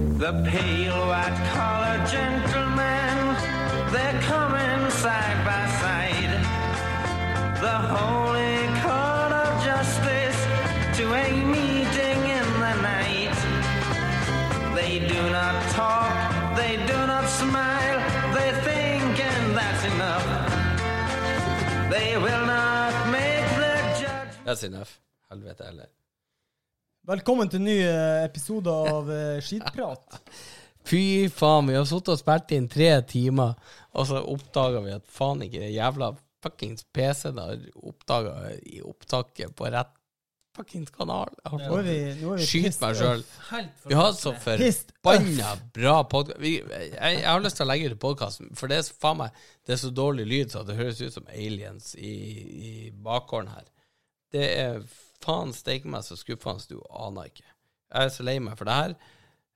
The pale white collar gentlemen, they're coming side by side. The holy court of justice to a meeting in the night. They do not talk, they do not smile, they think and that's enough. They will not make their judgment. That's enough. Helvete heller. Velkommen til en ny eh, episode av eh, Skitprat. Fy faen, vi har sittet og spilt inn tre timer, og så oppdaga vi at faen ikke det jævla fuckings PC-en har oppdaga i opptaket på rett fuckings kanal. Nå er vi, nå er vi Skyt meg sjøl. Vi har så forbanna bra podkast. Jeg, jeg har lyst til å legge ut podkasten, for det er, faen meg, det er så dårlig lyd så det høres ut som aliens i, i bakgården her. Det er faen steike meg så skuffende du aner ikke. Jeg er så lei meg for det her.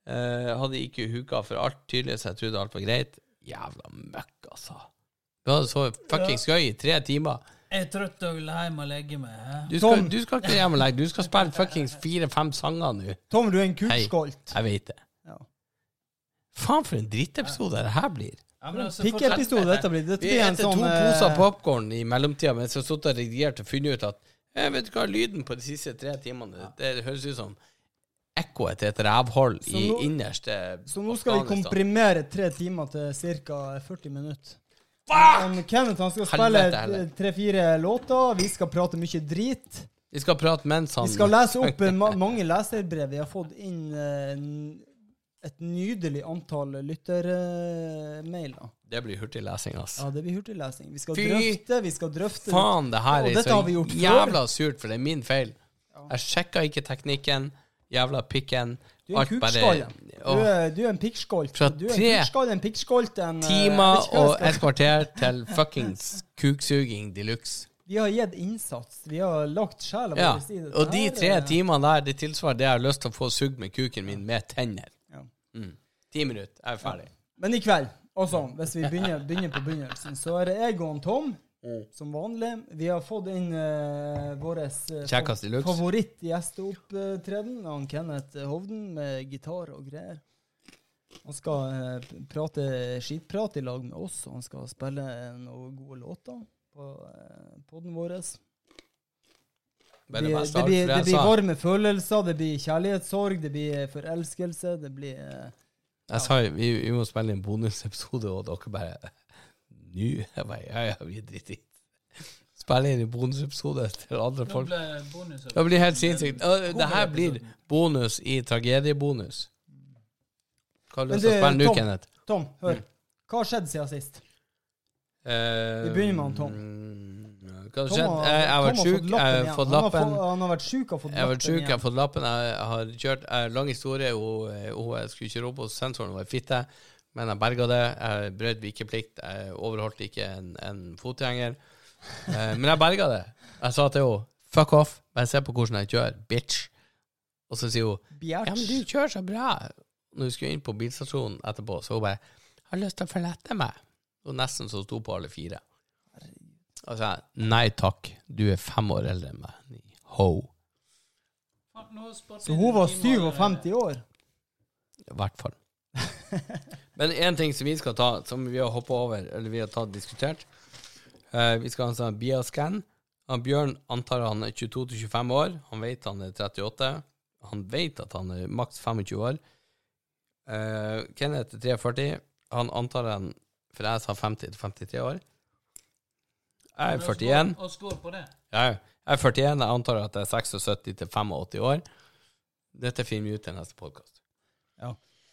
Eh, hadde ikke huka for alt tydelig, så jeg trodde alt var greit. Jævla møkk, altså. Du hadde så fuckings gøy i tre timer. Jeg er trøtt og vil hjem og legge meg. Du skal, Tom. du skal ikke hjem og legge Du skal spille fuckings fire-fem sanger nå. Tom, du er en Hei. Jeg vet det. Ja. Faen, for en drittepisode det her blir. Ja, altså, Pikkeepisode dette blir. Dette Vi blir en sånn to eh, poser popkorn i mellomtida mens jeg har sittet og redigert og funnet ut at jeg vet du hva, lyden på de siste tre timene Det, det høres ut som ekkoet til et rævhold i nå- innerste Så nå skal vi komprimere tre timer til ca. 40 minutter. Han Kenneth han skal spille tre-fire låter. Vi skal prate mye drit. Vi skal prate mens han Vi skal lese opp eh, ma mange leserbrev. Vi har fått inn uh, et nydelig antall lyttermailer. Det blir hurtiglesing, ass. Ja, det blir hurtiglesing. Vi skal Fy drøfte, vi skal drøfte Faen, det her er så jævla surt, for det er min feil. Jeg sjekka ikke teknikken. Jævla pikken. Du er en Alt. Du du er en pikkskolt. Fra Du er en tre en pikkskolt, en eh, Timer og et kvarter til fuckings kuksuging de luxe. Vi har gitt innsats. Vi har lagt sjela Ja, vår i det. og de tre timene der, det tilsvarer det jeg har lyst til å få sugd med kuken min med tenner. Ja. Mm. Ti minutter, jeg er ferdig. Men i kveld, altså, hvis vi begynner, begynner på begynnelsen, så er det jeg og Tom, Mm. som vanlig. Vi har fått inn uh, vår uh, Kjekkas de favorittgjesteopptreden, han Kenneth Hovden, med gitar og greier. Han skal uh, prate skitprat i lag med oss, og han skal spille noen gode låter på uh, poden vår. Det, det det, blir, det blir varme følelser, det blir kjærlighetssorg, det blir forelskelse, det blir eh, Jeg sa jo, vi, vi må spille en bonusepisode, og dere bare Nå? Jeg bare, ja, ja, vi driter i det. Spille inn en bonusepisode til andre folk. bonus Det blir helt sinnssykt. Det her blir bonus i tragediebonus. Hva har du lyst til å spille nå, Kenneth? Tom, hør. Hva har skjedd siden sist? Uh, Vi begynner med han Tom. Skjedd? Jeg, jeg har vært sjuk, jeg har fått lappen. Han har vært sjuk har fått Jeg har vært lappen sjuk, jeg har fått lappen. Jeg har kjørt jeg, Lang historie. Hun, hun jeg skulle kjøre opp hos sensoren, hun var fitte. Men jeg berga det. Jeg brøt vikeplikt. Jeg overholdt ikke en, en fotgjenger. Eh, men jeg berga det. Jeg sa til henne 'fuck off', bare se på hvordan jeg kjører, bitch. Og så sier hun 'ja, men du kjører så bra'. Når vi skulle inn på bilstasjonen etterpå, så hun bare 'har lyst til å følge etter meg'. Og nesten så sto på alle fire. Og sa 'nei takk, du er fem år eldre enn meg'. Ho. Så hun var 57 år. I hvert fall. Men én ting som vi skal ta, som vi har hoppa over, eller vi har tatt diskutert eh, Vi skal ha en sånn bioscan. Han Bjørn antar han er 22-25 år. Han vet han er 38. Han vet at han er maks 25 år. Eh, Kenneth er 43. Han antar han For jeg sa 50-53 år. Jeg er 41. Og skål på det. Jeg er 41. Jeg antar at jeg er 76 til 85 år. Dette finner vi ut til neste podkast.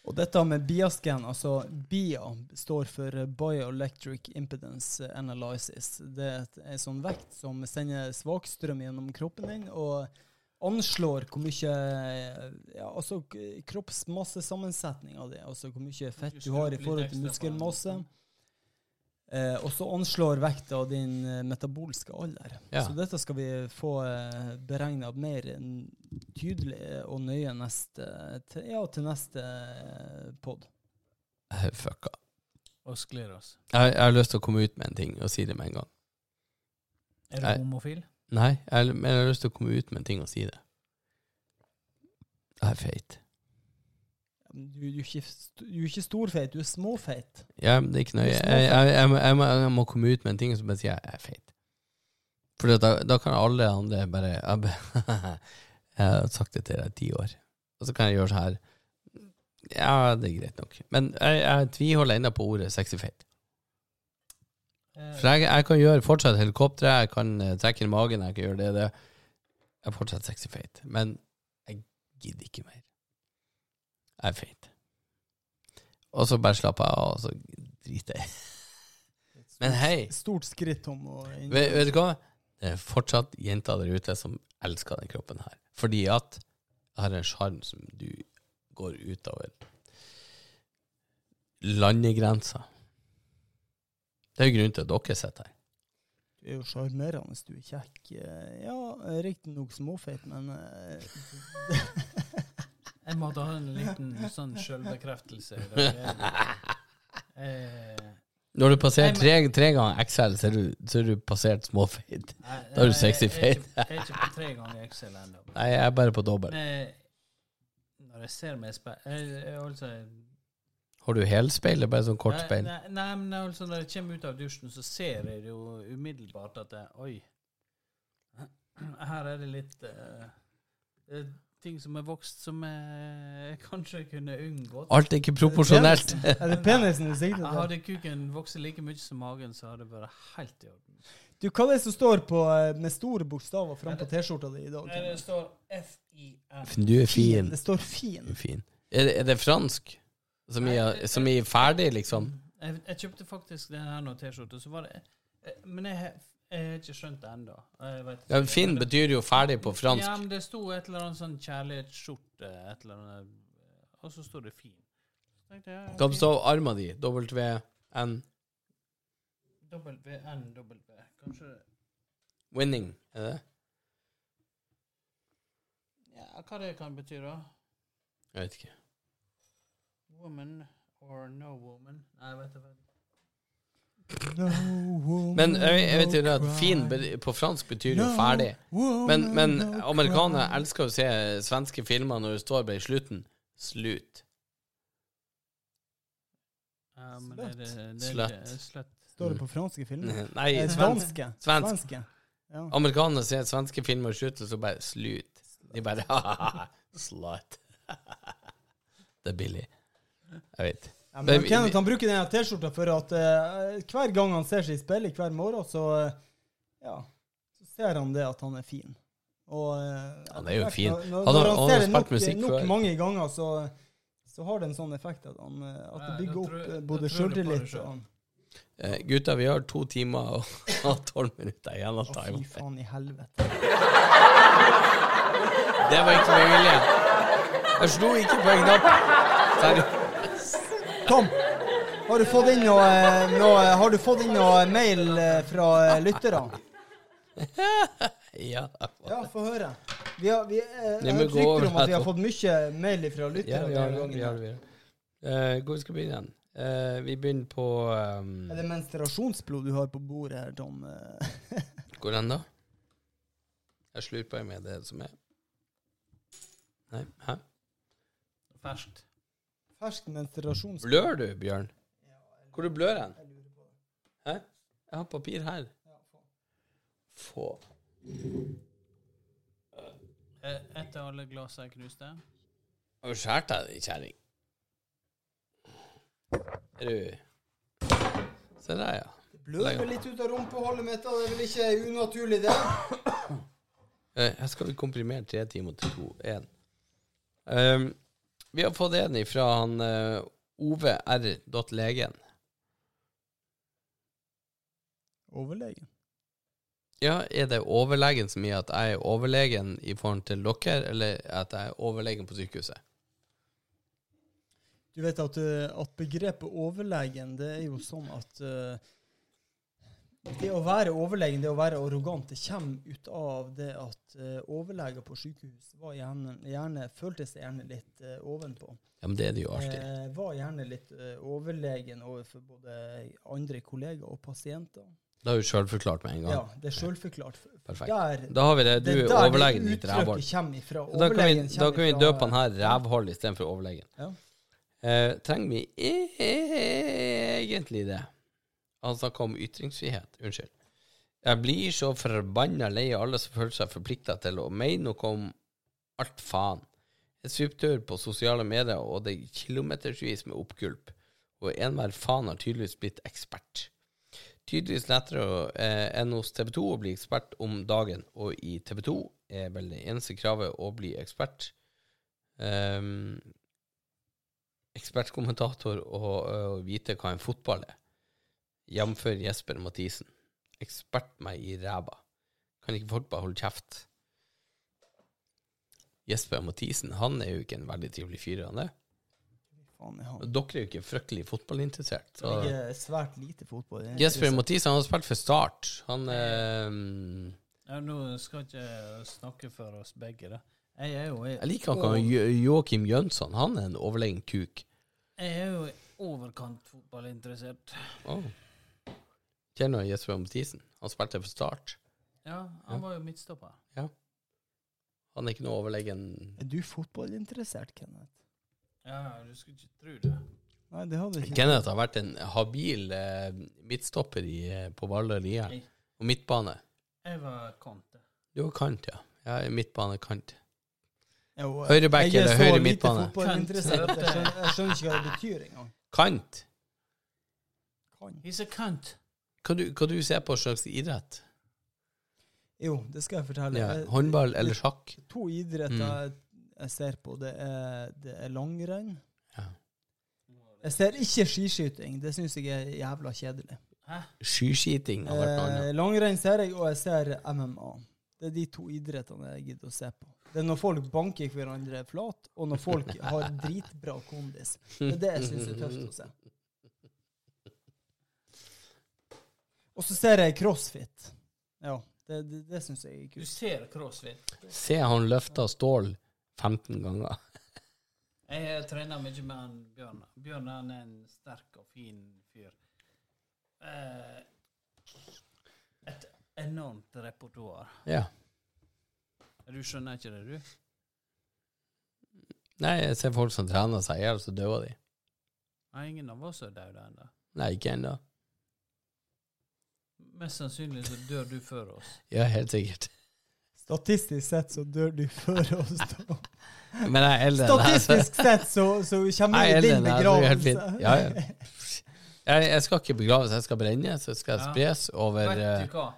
Og dette med biascan, altså BIA står for Bioelectric Impedance Analysis. Det er en sånn vekt som sender svakstrøm gjennom kroppen din og anslår hvor mye ja, altså kroppsmassesammensetning av det. Altså hvor mye fett du har i forhold til muskelmasse. Eh, og så anslår vekta din eh, metabolske alder. Ja. Så dette skal vi få eh, beregna mer tydelig og nøye neste, til, ja, til neste eh, pod. Fucka. Oss gleder oss. Jeg, jeg har lyst til å komme ut med en ting og si det med en gang. Er du homofil? Nei, jeg, men jeg har lyst til å komme ut med en ting og si det. Jeg er feit. Du, du, er ikke, du er ikke storfeit, du er småfeit. Ja, det er ikke nøye. Jeg, jeg, jeg, må- jeg, må, komme ut med en ting som bare sier jeg er feit. For da, da kan alle andre bare Jeg, har sagt det til deg i ti år, og så kan jeg gjøre så her. Ja, det er greit nok. Men jeg, tviholder ennå på ordet sexy feit. For jeg, kan gjøre fortsatt helikoptre, jeg kan eh, trekke inn magen, jeg kan gjøre det, det. Jeg er fortsatt sexy feit. Men jeg gidder ikke mer. Er fint. Og så bare slapper jeg av, og så driter jeg. Men hei, Stort skritt om å vet, vet du hva? Det er fortsatt jenter der ute som elsker den kroppen her. Fordi at jeg har en sjarm som du går utover landegrensa. Det er jo grunnen til at dere sitter her. Du er jo sjarmerende, du er kjekk. Eh, Ja, riktignok småfeit, men eh, Jeg måtte ha en liten sånn sjølbekreftelse. i dag. Eh, Når du passerer tre, tre ganger XL, så er du, så er du passert småfeit. Da er du sexy feit. jeg- jeg, Jeg er ikke på tre ganger XL ennå. Nei, jeg er bare på dobbel. Når jeg ser meg i speil jeg- jeg- altså, Har du helspeil eller bare sånn kort Nei, speil? Nei, nei, men altså, når jeg kommer ut av dusjen, så ser jeg jo umiddelbart at jeg, Oi. Her er det litt uh, eh, ting som er vokst som jeg kanskje kunne unngått. Alt er ikke proporsjonelt. Er det penisen du sikter til? Hadde kuken vokst like mye som magen, så hadde det vært helt i orden. Du, hva er det som står på, eh, med store bokstaver fram på T-skjorta di i dag? Nei, det står FIN. Du er fin. Det står fin. er fin. Er det, er det fransk? Som i, som i ferdig, liksom? Jeg, jeg kjøpte faktisk den her nå T-skjorta, så var det eh, Men jeg, jeg har ikke skjønt det ennå. Ja, ikke. fin betyr jo ferdig på fransk. Ja, men det sto et eller annet sånn kjærlighetsskjorte, et eller annet, og så står det fin. Kan det stå arma di? W-N WNW. Kanskje Winning, er det? Ja, hva det kan bety, da? Jeg vet ikke. Woman or no woman? Nei, jeg vet. Men jeg, jeg vet jo at fin på fransk betyr jo ferdig. Men, men amerikanere elsker å se svenske filmer når det står bare i slutten slut. Ja, men er det, det er Slut. Står det på franske filmer? Nei, svenske. svensk. Svensk. Svenske. Ja. Amerikanere ser svenske filmer i slutten, så bare slut. De bare Slut. Det er billig. Jeg vet. Ja, men Kenneth han bruker denne T-skjorta for at uh, hver gang han ser seg i speilet hver morgen, så uh, ja, så ser han det at han er fin. Og uh, Han er jo fin. Når, når, Han har- han han har ser spilt nok, musikk nok før. mange ganger, så, så har det en sånn effekt at, han, at det bygger opp tror- eh, både sjøltillit og han. Uh, gutta, vi har to timer og tolv minutter igjen av Å, time. fy faen i helvete. Det var ikke med vilje. Jeg slo ikke på en knapp. Seriøst. Tom, har du fått inn noe, noe, har du fått inn noe mail eh, fra eh, lyttere? Ja. Ja, få høre. Vi har, vi, eh, jeg har rykter over om at vi har fått mye mail fra Ja, lyttere. vi har denne Vi, har vi, har det. Eh, hvor skal vi begynne? Eh, vi begynner på um, Er det menstruasjonsblod du har på bordet her, Tom? Hvor den, da? Jeg slurper med det som er. Nei, hæ? Ferskt. Fersk menstruasjonsblod. Blør du, Bjørn? Hvor du blør hen? Hæ? Jeg har papir her. Få. Eh, Etter alle glassene jeg knuste. Har du skåret deg, din kjerring? Er du Se der, ja. Blør vel litt ut av rumpeholdet mitt, da. Det er vel ikke unaturlig, det? Jeg Her skal vi komprimere tre timer til to. Én. Um, vi har fått en fra han uh, Ove R. Overlegen. Ja, er det overlegen som gir at jeg er overlegen i forhold til dere, eller at jeg er overlegen på sykehuset? Du vet at, eh, at begrepet overlegen, det er jo sånn at eh, det å være overlegen, det å være arrogant, det kommer ut av det at uh, overleger på sykehus var gjerne, gjerne, føltes gjerne litt eh, ovenpå. Ja, men det er det jo alltid. Eh, var gjerne litt eh, overlegen overfor både andre kollegaer og pasienter. Det har du sjølforklart med en gang. Ja, det er sjølforklart. Perfekt. Da har vi det. Du det er overlegen ditt ifra. Da kan vi, da kan vi døpe han her rævhold istedenfor overlegen. Ja. Eh, trenger vi egentlig det? Han snakka om ytringsfrihet. Unnskyld. Jeg blir så forbanna lei av alle som føler seg forplikta til å mene noe om alt faen. En svipptur på sosiale medier, og det er kilometersvis med oppgulp. Og enhver faen har tydeligvis blitt ekspert. Tydeligvis lettere eh, enn hos TV 2 å bli ekspert om dagen, og i TV 2 er vel det eneste kravet å bli ekspert. Um, ekspertkommentator og, og vite hva en fotball er. Jf. Jesper Mathisen. Ekspert meg i ræva. Kan ikke folk bare holde kjeft? Jesper Mathisen han er jo ikke en veldig trivelig fyr. han er. Jeg Og Dere er jo ikke fryktelig fotballinteressert. Så. Jeg er svært lite fotball. Er Jesper. Mathisen han har spilt for Start. Han er Ja, nå skal ikke jeg snakke for oss begge, da. Jeg er jo, Jeg liker han Jo- Joakim Jønsson. Han er en overlegen kuk. jeg er jo i overkant fotballinteressert. Oh. Kjenner du Jesper Mathisen? Han spilte for Start. Ja, han var jo midtstopper. Han er ikke noe overlegen Er du fotballinteressert, Kenneth? Ja, du skulle ikke tro det. Nei, det hadde ikke. Kenneth har vært en habil eh, midtstopper i, eh, på Hvaler Lier. Og midtbane. jeg var kant. Du var kant, ja. Jeg er midtbane kant. høyre Høyreback jeg er eller så høyre lite midtbane? fotballinteressert Jeg skjønner, jeg skjønner ikke hva det betyr engang. Kant? Kan. He's a cunt. Hva du, hva du ser på slags idrett? Jo, det skal jeg fortelle. Ja, håndball eller sjakk? To idretter Mm. jeg, ser på, det er, det er langrenn. Ja. Jeg ser ikke skiskyting. Det syns jeg er jævla kjedelig. Hæ? Skiskyting har vært noe annet. Eh, langrenn ser jeg, og jeg ser MMA. Det er de to idrettene jeg gidder å se på. Det er når folk banker hverandre flat, og når folk har dritbra kondis. Det er det jeg syns er tøft å se. Og så ser jeg crossfit. Ja, det, det, det syns jeg er Du ser crossfit. Se han løfter stål 15 ganger. Jeg har trena mye med han Bjørn. Bjørn han er en sterk og fin fyr. Eh, et enormt repertoar. Ja. Du skjønner ikke det, du? Nei, jeg ser folk som trener seg i hjel, så dør de. Nei, ingen av oss er døde ennå. Nei, ikke ennå. Mest sannsynlig så dør du før oss. Ja, helt sikkert. Statistisk sett så dør du før oss. da. Men jeg er eldre enn deg, Statistisk sett så, så kommer Jeg vi i din begravelse. Ja, ja. Jeg, jeg skal ikke begraves, jeg skal brenne. Så skal jeg spres over uh.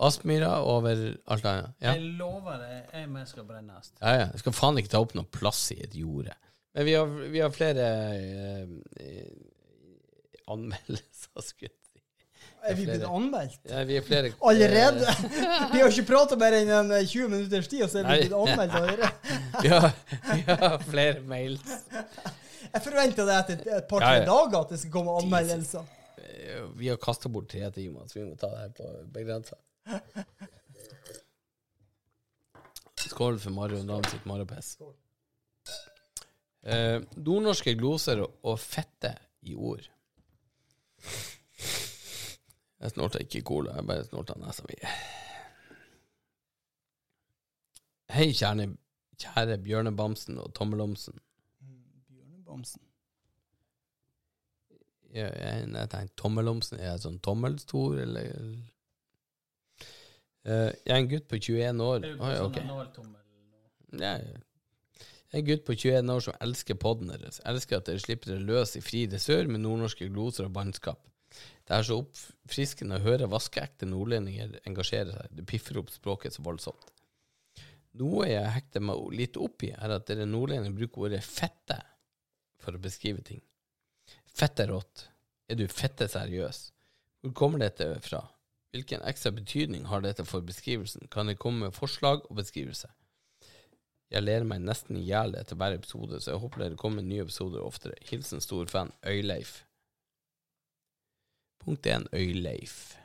Aspmyra og over alt annet. Ja. Jeg lover deg, jeg med skal brennes. ja, ja. Jeg skal faen ikke ta opp noe plass i et jorde. Men vi har, vi har flere eh, anmeldelser, skulle. Er vi blitt anmeldt? Ja, vi er flere Allerede? eh, Vi har ikke prata mer enn en 20 minutters tid, og så er vi blitt anmeldt allerede. ja, vi har flere mails. Jeg forventer det etter et par-tre Ja, ja. dager at det skal komme anmeldelser. Eh, Vi har kasta bort tre timer, så vi må ta det her på begrensa. Skål for Mario Navn sitt marapess. Eh, nordnorske gloser og fette i ord. Jeg snorta ikke cola, jeg bare snorta nesa mi. Hei, kjære, kjære Bjørnebamsen og Tommelomsen. Bjørnebamsen. Ja, jeg, jeg tenkte tommelomsen Er jeg sånn tommelstor, eller Eh, Jeg er en gutt på 21 år. Er du på sånn ok. analtommel nå? Ja, ja. En gutt på 21 år som elsker podden deres. Elsker at dere slipper dere løs i fri dessør med nordnorske gloser og bannskap. Det er så oppfriskende å høre vaskeekte nordlendinger engasjere seg. Det piffer opp språket så voldsomt. Noe jeg hekter meg litt opp i, er at dere nordlendinger bruker ordet 'fette' for å beskrive ting. Fette rått. Er du fette seriøs? Hvor kommer dette fra? Hvilken ekstra betydning har dette for beskrivelsen? Kan det komme med forslag og beskrivelse? Jeg ler meg nesten i hjel etter hver episode, så jeg håper dere kommer med nye episoder oftere. Hilsen stor fan Øyleif. Punkt 1 Øyleif.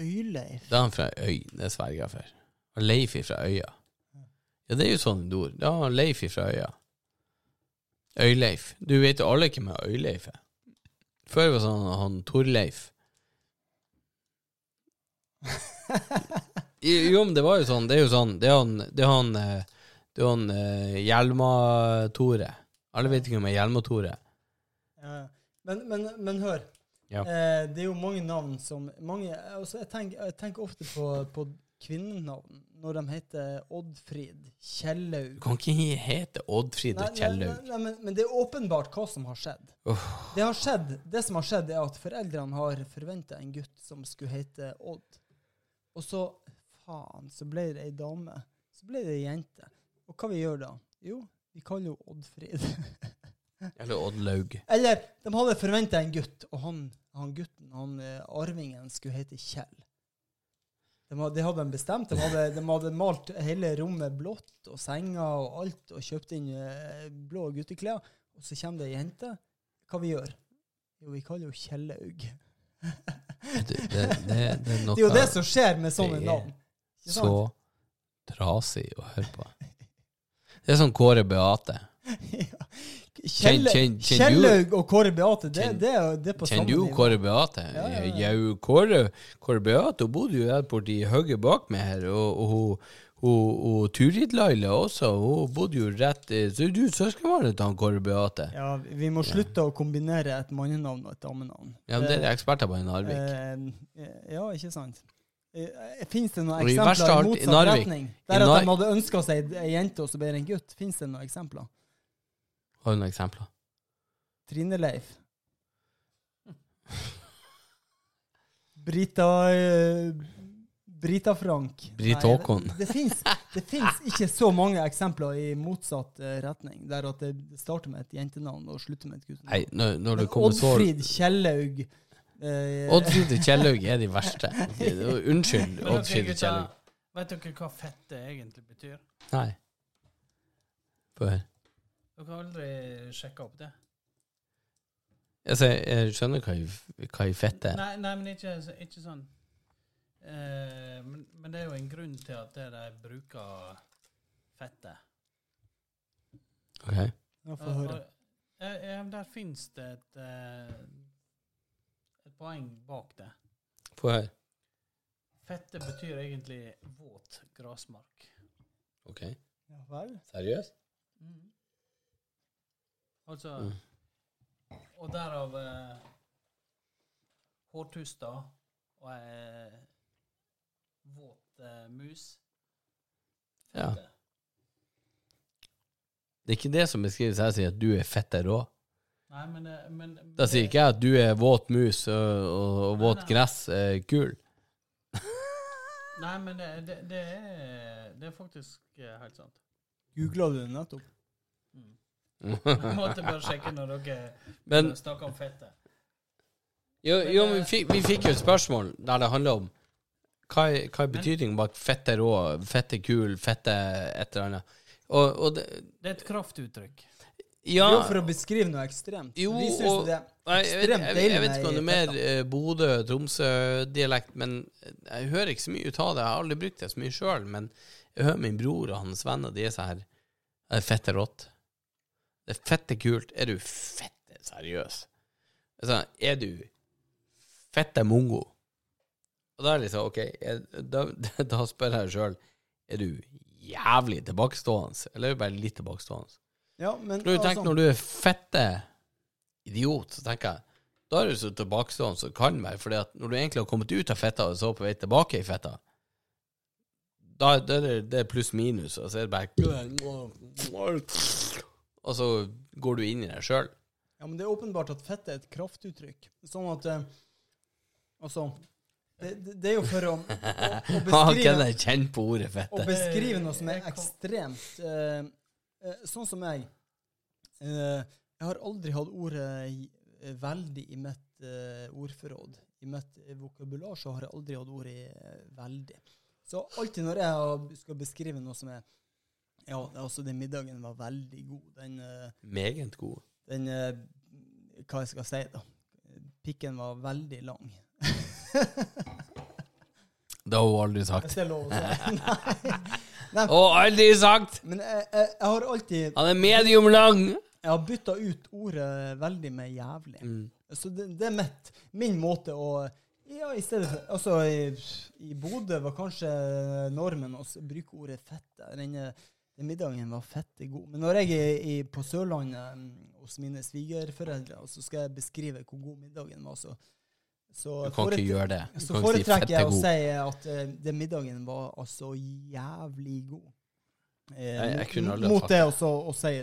Øyleif. Da er han fra Øy, det sverger jeg for. Og Leif ifra Øya. Ja, det er jo sånn et ord. Han Leif ifra Øya. Øyleif. Du vet jo alle hvem Øyleif er. Før var det sånn han Torleif. Jo, men det var jo sånn. Det er jo sånn Det er han Det er han, eh, det er han eh, Hjelma-Tore. Alle vet ikke hvem er Hjelma-Tore. Ja. Men, men, men hør. Ja. Eh, det er jo mange navn som mange, altså jeg, tenker, jeg tenker ofte på, på kvinnenavn når de heter Oddfrid, Du kan ikke hete Oddfrid og nei, Kjellaug. nei, nei, men, men det er åpenbart hva som har skjedd. Oh. Det, har skjedd. det som har skjedd, er at foreldrene har forventa en gutt som skulle hete Odd. Og så, faen, så ble det ei dame. Så ble det ei jente. Og hva vi gjør da? Jo, vi kaller jo Oddfrid. Eller Oddlaug. Eller, de hadde forventa en gutt, og han, han gutten, han eh, arvingen, skulle hete Kjell. De hadde, det hadde de bestemt. De hadde, de hadde malt hele rommet blått, og senga og alt, og kjøpt inn eh, blå gutteklær. Og så kommer det ei jente. Hva vi gjør? Jo, vi kaller henne Kjellaug. Det, det, det, det er jo det som skjer med sånne navn. Så trasig å høre på. Det er sånn Kåre Beate. Ja. Kjellaug og Kåre Beate, det, kjen, det, det er på Kjenner samme du. Kåre Beate? Ja, ja, ja. ja Kåre, Kåre Beate hun bodde jo der i hugget bak meg her, og, og og, og hun Turid Laila også, hun bodde jo rett eh, Så du søskenbarnet til han Kåre Beate? Ja, vi må slutte å kombinere et mannenavn og et damenavn. Ja, men det er eksperter på i Narvik. Eh, ja, ikke sant. Eh, Fins det noen eksempler i motsatt retning? Der at de hadde ønska seg ei jente, og så ble det en gutt? Fins det noen eksempler? Har du noen eksempler? Trine-Leif. Brita eh, Brita Frank. Britt Nei, Håkon. Det, det, fins, det fins ikke så mange eksempler i motsatt eh, retning, der at det starter med et jentenavn og slutter med et guttenavn. Nei, når, når det kommer så Oddfrid Kjellaug eh, Oddfrid Kjellaug er de verste. Unnskyld, Oddfrid Kjellaug. vet dere hva fette egentlig betyr? Nei. Få høre. Dere har aldri sjekka opp det? Altså, jeg skjønner hva i- hva i fett er. Nei, nei men ikke, ikke sånn. Eh, men, men det er jo en grunn til at det de bruker fettet. Ok. Ja, få høre. Eh, ja, der fins det et, eh, et poeng bak det. Få høre. Fettet betyr egentlig våt grasmark. Ok. Ja vel? Seriøst? Altså Mm. Og derav eh, hårtuster og ei våt eh, mus. Ja. Det er ikke det som beskrives her, sier at du er fette rå. Nei, men, eh, men Da sier ikke jeg at du er våt mus og, og, og våt Nei, nei. gress er kul. Nei, men det, det, det, er, det er faktisk eh, helt sant. Googla du det nettopp? Jeg måtte bare sjekke når dere Men snakker om fettet. jo, jo men vi, fikk, vi fikk jo et spørsmål der det handler om hva er, hva er betydningen bak fette rå, fette kul, fette et eller annet. Og, og det, Det er et kraftuttrykk. ja Jo, for å beskrive noe ekstremt. Jo, Vi synes det. er ekstremt deilig. ekstremt jeg, jeg vet ikke om det er mer eh, Bodø-Tromsø-dialekt, men jeg hører ikke så mye ut av det. Jeg har aldri brukt det så mye sjøl, men jeg hører min bror og hans venner, de er så her Fett er rått. Det er fette kult. Er du fette seriøs? Altså, er du fette mongo? Og da er det liksom, OK, er, da, da spør jeg sjøl Er du jævlig tilbakestående, eller er du bare litt tilbakestående? Ja, men For du tenker altså, når du er fette idiot, så tenker jeg da er du så tilbakestående som kan være. Fordi at når du egentlig har kommet ut av fetta og så på vei tilbake i fetta, da, da er det, det er pluss minus, og så er det bare Og så går du inn i deg sjøl. Ja, men det er åpenbart at fett er et kraftuttrykk. Sånn at eh, Altså det, det, det er jo for å, å, å beskrive Kjenn på ordet å beskrive noe som er ekstremt eh, eh, Sånn som jeg. Eh, jeg har aldri hatt ordet veldig i mitt eh, ordforråd. I mitt eh, vokabular så har jeg aldri hatt ordet veldig. Så alltid når jeg skal beskrive noe som er Ja, altså, den middagen var veldig god. Den, eh, Meget god. den eh, Hva jeg skal si, da. Pikken var veldig lang. Det har hun aldri Hvis sagt. det er lov å si. Nei. Nei, Å, aldri sagt! men jeg, jeg, jeg har alltid Han er medium lang! Jeg har bytta ut ordet veldig med jævlig. Mm. Så det, det er mitt, min måte å Ja, i stedet for Altså, i, i Bodø var kanskje normen å bruke ordet fett. Den, eh, den middagen var fette god. Men når jeg er i, på Sørlandet mm, hos mine svigerforeldre, og så skal jeg beskrive hvor god middagen var. Så, så, foretre- så foretrekker jeg å si at uh, den middagen var altså jævlig god. Eh, Jeg- jeg kunne aldri mot det også å si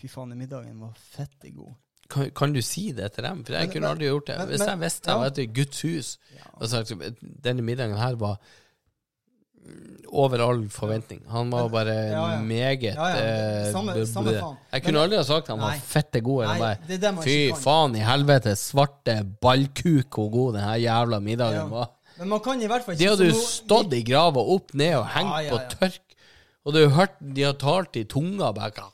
fy faen, den middagen var fette god. Kan, kan du si det til dem? For jeg Men- kunne men- aldri gjort det. men- Hvis men- jeg visste jeg ja. var etter Guds hus Ja. og sagt denne middagen her var over all forventning. Han var bare ja, ja. meget Ja, eh, samme- samme. Jeg kunne aldri ha sagt han var Nei. fette god. Eller Nei, det det Fy ikke faen i helvete, svarte ballkuk hvor god den her jævla middagen var. Men man kan i hvert fall De hadde jo stått i grava opp ned og hengt på tørk. Og du har hørt de har talt i tunga bare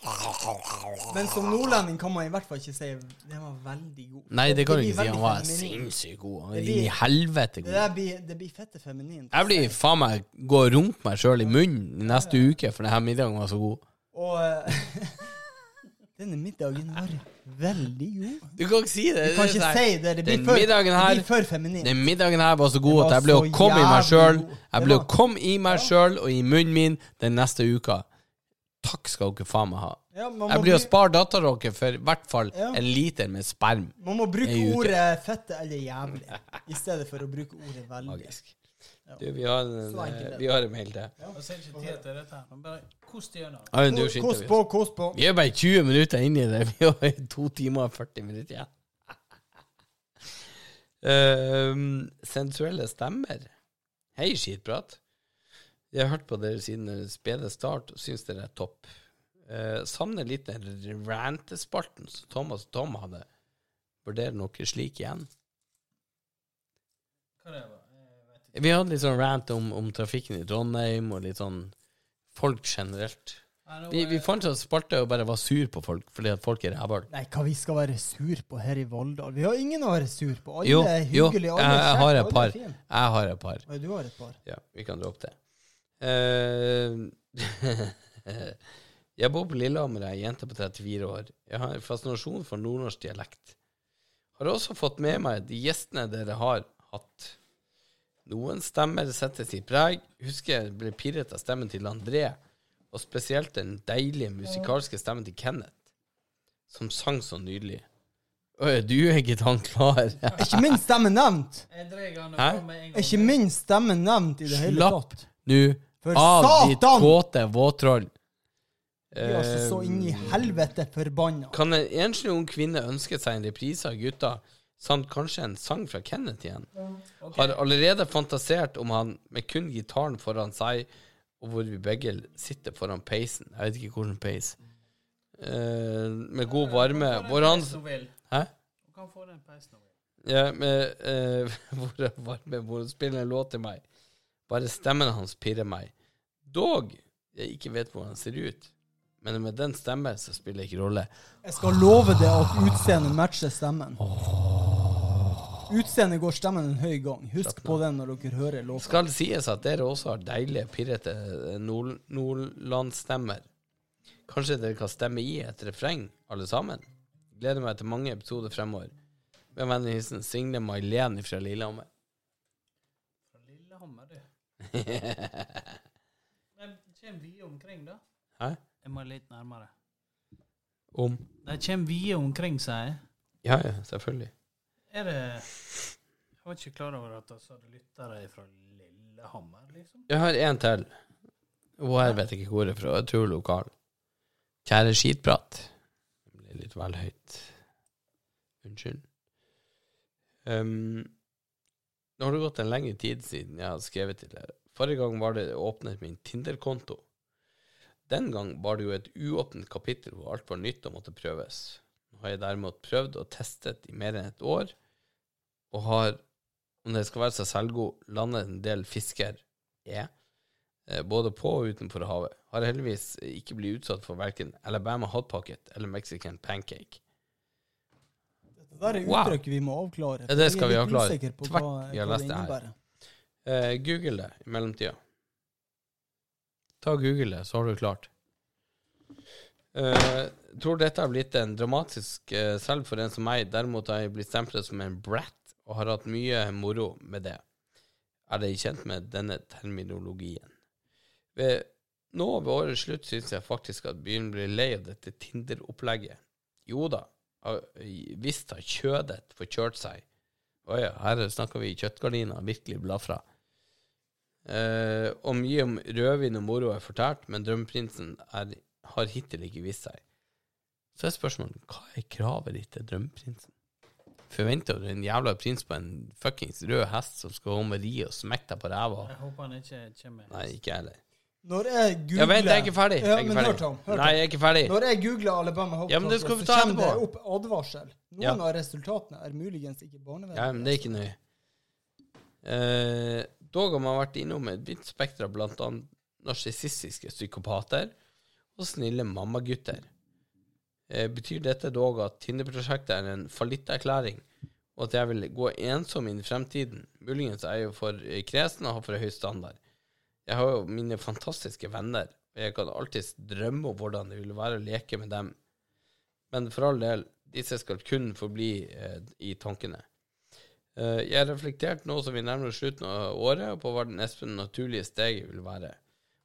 Men som nordlending kan man i hvert fall ikke si den var veldig god. Nei, det kan du ikke si. Han var feminin. sinnssykt god. Han var inn i helvete god. Det, blir, det blir fette feminint. Jeg blir faen meg gå og runke meg sjøl i munnen neste uke, for denne middagen var så god. Og eh, denne middagen var veldig god. Du kan ikke si det. Du kan ikke si det. Det blir Den for, middagen her- det blir for feminint. Den middagen her var så god at jeg ble å komme i meg sjøl. Jeg ble å komme i meg sjøl og i munnen min den neste uka. Takk skal dere faen meg ha. Ja, Jeg blir å spare dattera deres for i hvert fall Ja. en liter med sperm. man må bruke ordet fette eller jævlig, i stedet for å bruke ordet veldig. Magisk. Du, vi har en, det. vi har en mail til. Kost gjennom. Ja, men du Kos skynder på, kos på. Vi er bare 20 minutter inn i det. Vi har to timer og 40 minutter igjen. Ehm, sensuelle stemmer. Hei, skitprat. Jeg har hørt på dere siden deres spede start og syns dere er topp. Uh, savner litt den rantespalten som Thomas og Tom hadde. Vurderer noe slik igjen? Hva er det var? Jeg vet ikke. Vi hadde litt sånn rant om, om trafikken i Trondheim, og litt sånn folk generelt. Vi, vi fant oss spalte og bare var sur på folk fordi at folk er rævhøl. Nei, hva vi skal være sur på her i Valldal? Vi har ingen å være sur på. Alle Jo, er jo, hyggelige, jeg, er jeg kjekke, har alle et er par. fine. Jeg har et par. Ja, du har et par. Ja, vi kan droppe det. Eh, jeg bor på Lillehammer, jeg er jente på 34 år. Jeg har en fascinasjon for nordnorsk dialekt. Har også fått med meg de gjestene dere har hatt. Noen stemmer setter sitt preg. Husker jeg ble pirret av stemmen til André, og spesielt den deilige musikalske stemmen til Kenneth, som sang så nydelig. Oi, du er ikke han klar? Er ikke min stemme nevnt? Hæ? Er ikke min stemme nevnt i det hele Slapp tatt? nå For av, ditt kåte våtroll. Vi er altså så inn i Eh, helvete forbanna. Kan en enslig ung kvinne ønske seg en reprise av gutta, samt kanskje en sang fra Kenneth igjen? Okay. Har allerede fantasert om han med kun gitaren foran seg, og hvor vi begge sitter foran peisen. Jeg vet ikke hvilken peis. Eh, med god varme. Hvor han. Hæ? Du kan få den peisen vil. Ja, med eh, hvor varme, hvor han spiller en låt til meg. Bare stemmen hans pirrer meg. Dog jeg ikke vet hvordan han ser ut. Men med den stemmen så spiller det ikke rolle. Jeg skal love deg at utseendet matcher stemmen. Utseendet går stemmen en høy gang. Husk på den når dere hører låta. Skal det sies at dere også har deilige, pirrete eh, nord nordlandsstemmer. Kanskje dere kan stemme i et refreng, alle sammen? Gleder meg til mange episoder fremover. Med vennlig hilsen Signe Mailen fra Lillehammer. Fra Lillehammer, du. Men kommer vi omkring, da. Hæ? Jeg må litt nærmere. Om? De kommer vide omkring seg. Ja, ja, selvfølgelig. Er det Jeg var ikke klar over at vi hadde lyttere fra Lillehammer, liksom. Jeg har en til. Hun her vet ikke hvor er fra. Jeg tror lokal. Kjære skitprat. Det blir litt vel høyt. Unnskyld. Um, nå har det gått en lengre tid siden jeg har skrevet til dere. Forrige gang var det åpnet min Tinder-konto. Den gang var det jo et uåpent kapittel hvor alt var nytt og måtte prøves. Nå har jeg derimot prøvd og testet i mer enn et år, og har, om det skal være seg selvgod, landet en del fisker er, eh, både på og utenfor havet. Har heldigvis ikke blitt utsatt for verken Alabama hot pocket eller Mexican pancake. Det der er Wow. uttrykk vi må avklare. Ja, det skal vi avklare. Tvert, vi har lest det her. Eh, Google det i mellomtida. Ta Google det, så har du klart. Uh, tror dette har blitt en dramatisk uh, selv for en som meg. Derimot har jeg blitt stemplet som en brat og har hatt mye moro med det. Er dere kjent med denne terminologien? Ved, nå ved årets slutt syns jeg faktisk at byen blir lei av dette Tinder-opplegget. Jo da, visst har kjødet forkjørt seg. Å her snakker vi kjøttgardiner virkelig blafra. Eh, og mye om rødvin og moro er fortalt, men drømmeprinsen er, har hittil ikke vist seg. Så er spørsmålet hva er kravet ditt til drømmeprinsen? Forventer du en jævla prins på en fuckings rød hest som skal om og ri og smekke deg på ræva? Jeg håper han ikke kommer. Nei, ikke jeg heller. Når jeg googler Ja, vent, jeg er ikke ferdig. Ja, Jeg er ikke ferdig. hør, Tom. Hør, Nei, jeg er ikke ferdig. Når jeg googler Alabama Hope Ja, men det skal vi så ta kommer det opp advarsel. Noen Ja. av resultatene er muligens ikke barnevennlige. Ja, men det er ikke nøye. Eh, dog har man vært innom et vidt spekter av annet narsissistiske psykopater og snille mammagutter. Eh, betyr dette dog at Tinder-prosjektet er en fallitterklæring, og at jeg vil gå ensom inn i fremtiden? Muligens er jeg jo for eh, kresen og har for høy standard. Jeg har jo mine fantastiske venner, og jeg kan alltids drømme om hvordan det vil være å leke med dem. Men for all del, disse skal kun forbli eh, i tankene. Eh, jeg har reflektert nå som vi nærmer oss slutten av året, på hva det neste naturlige steget vil være.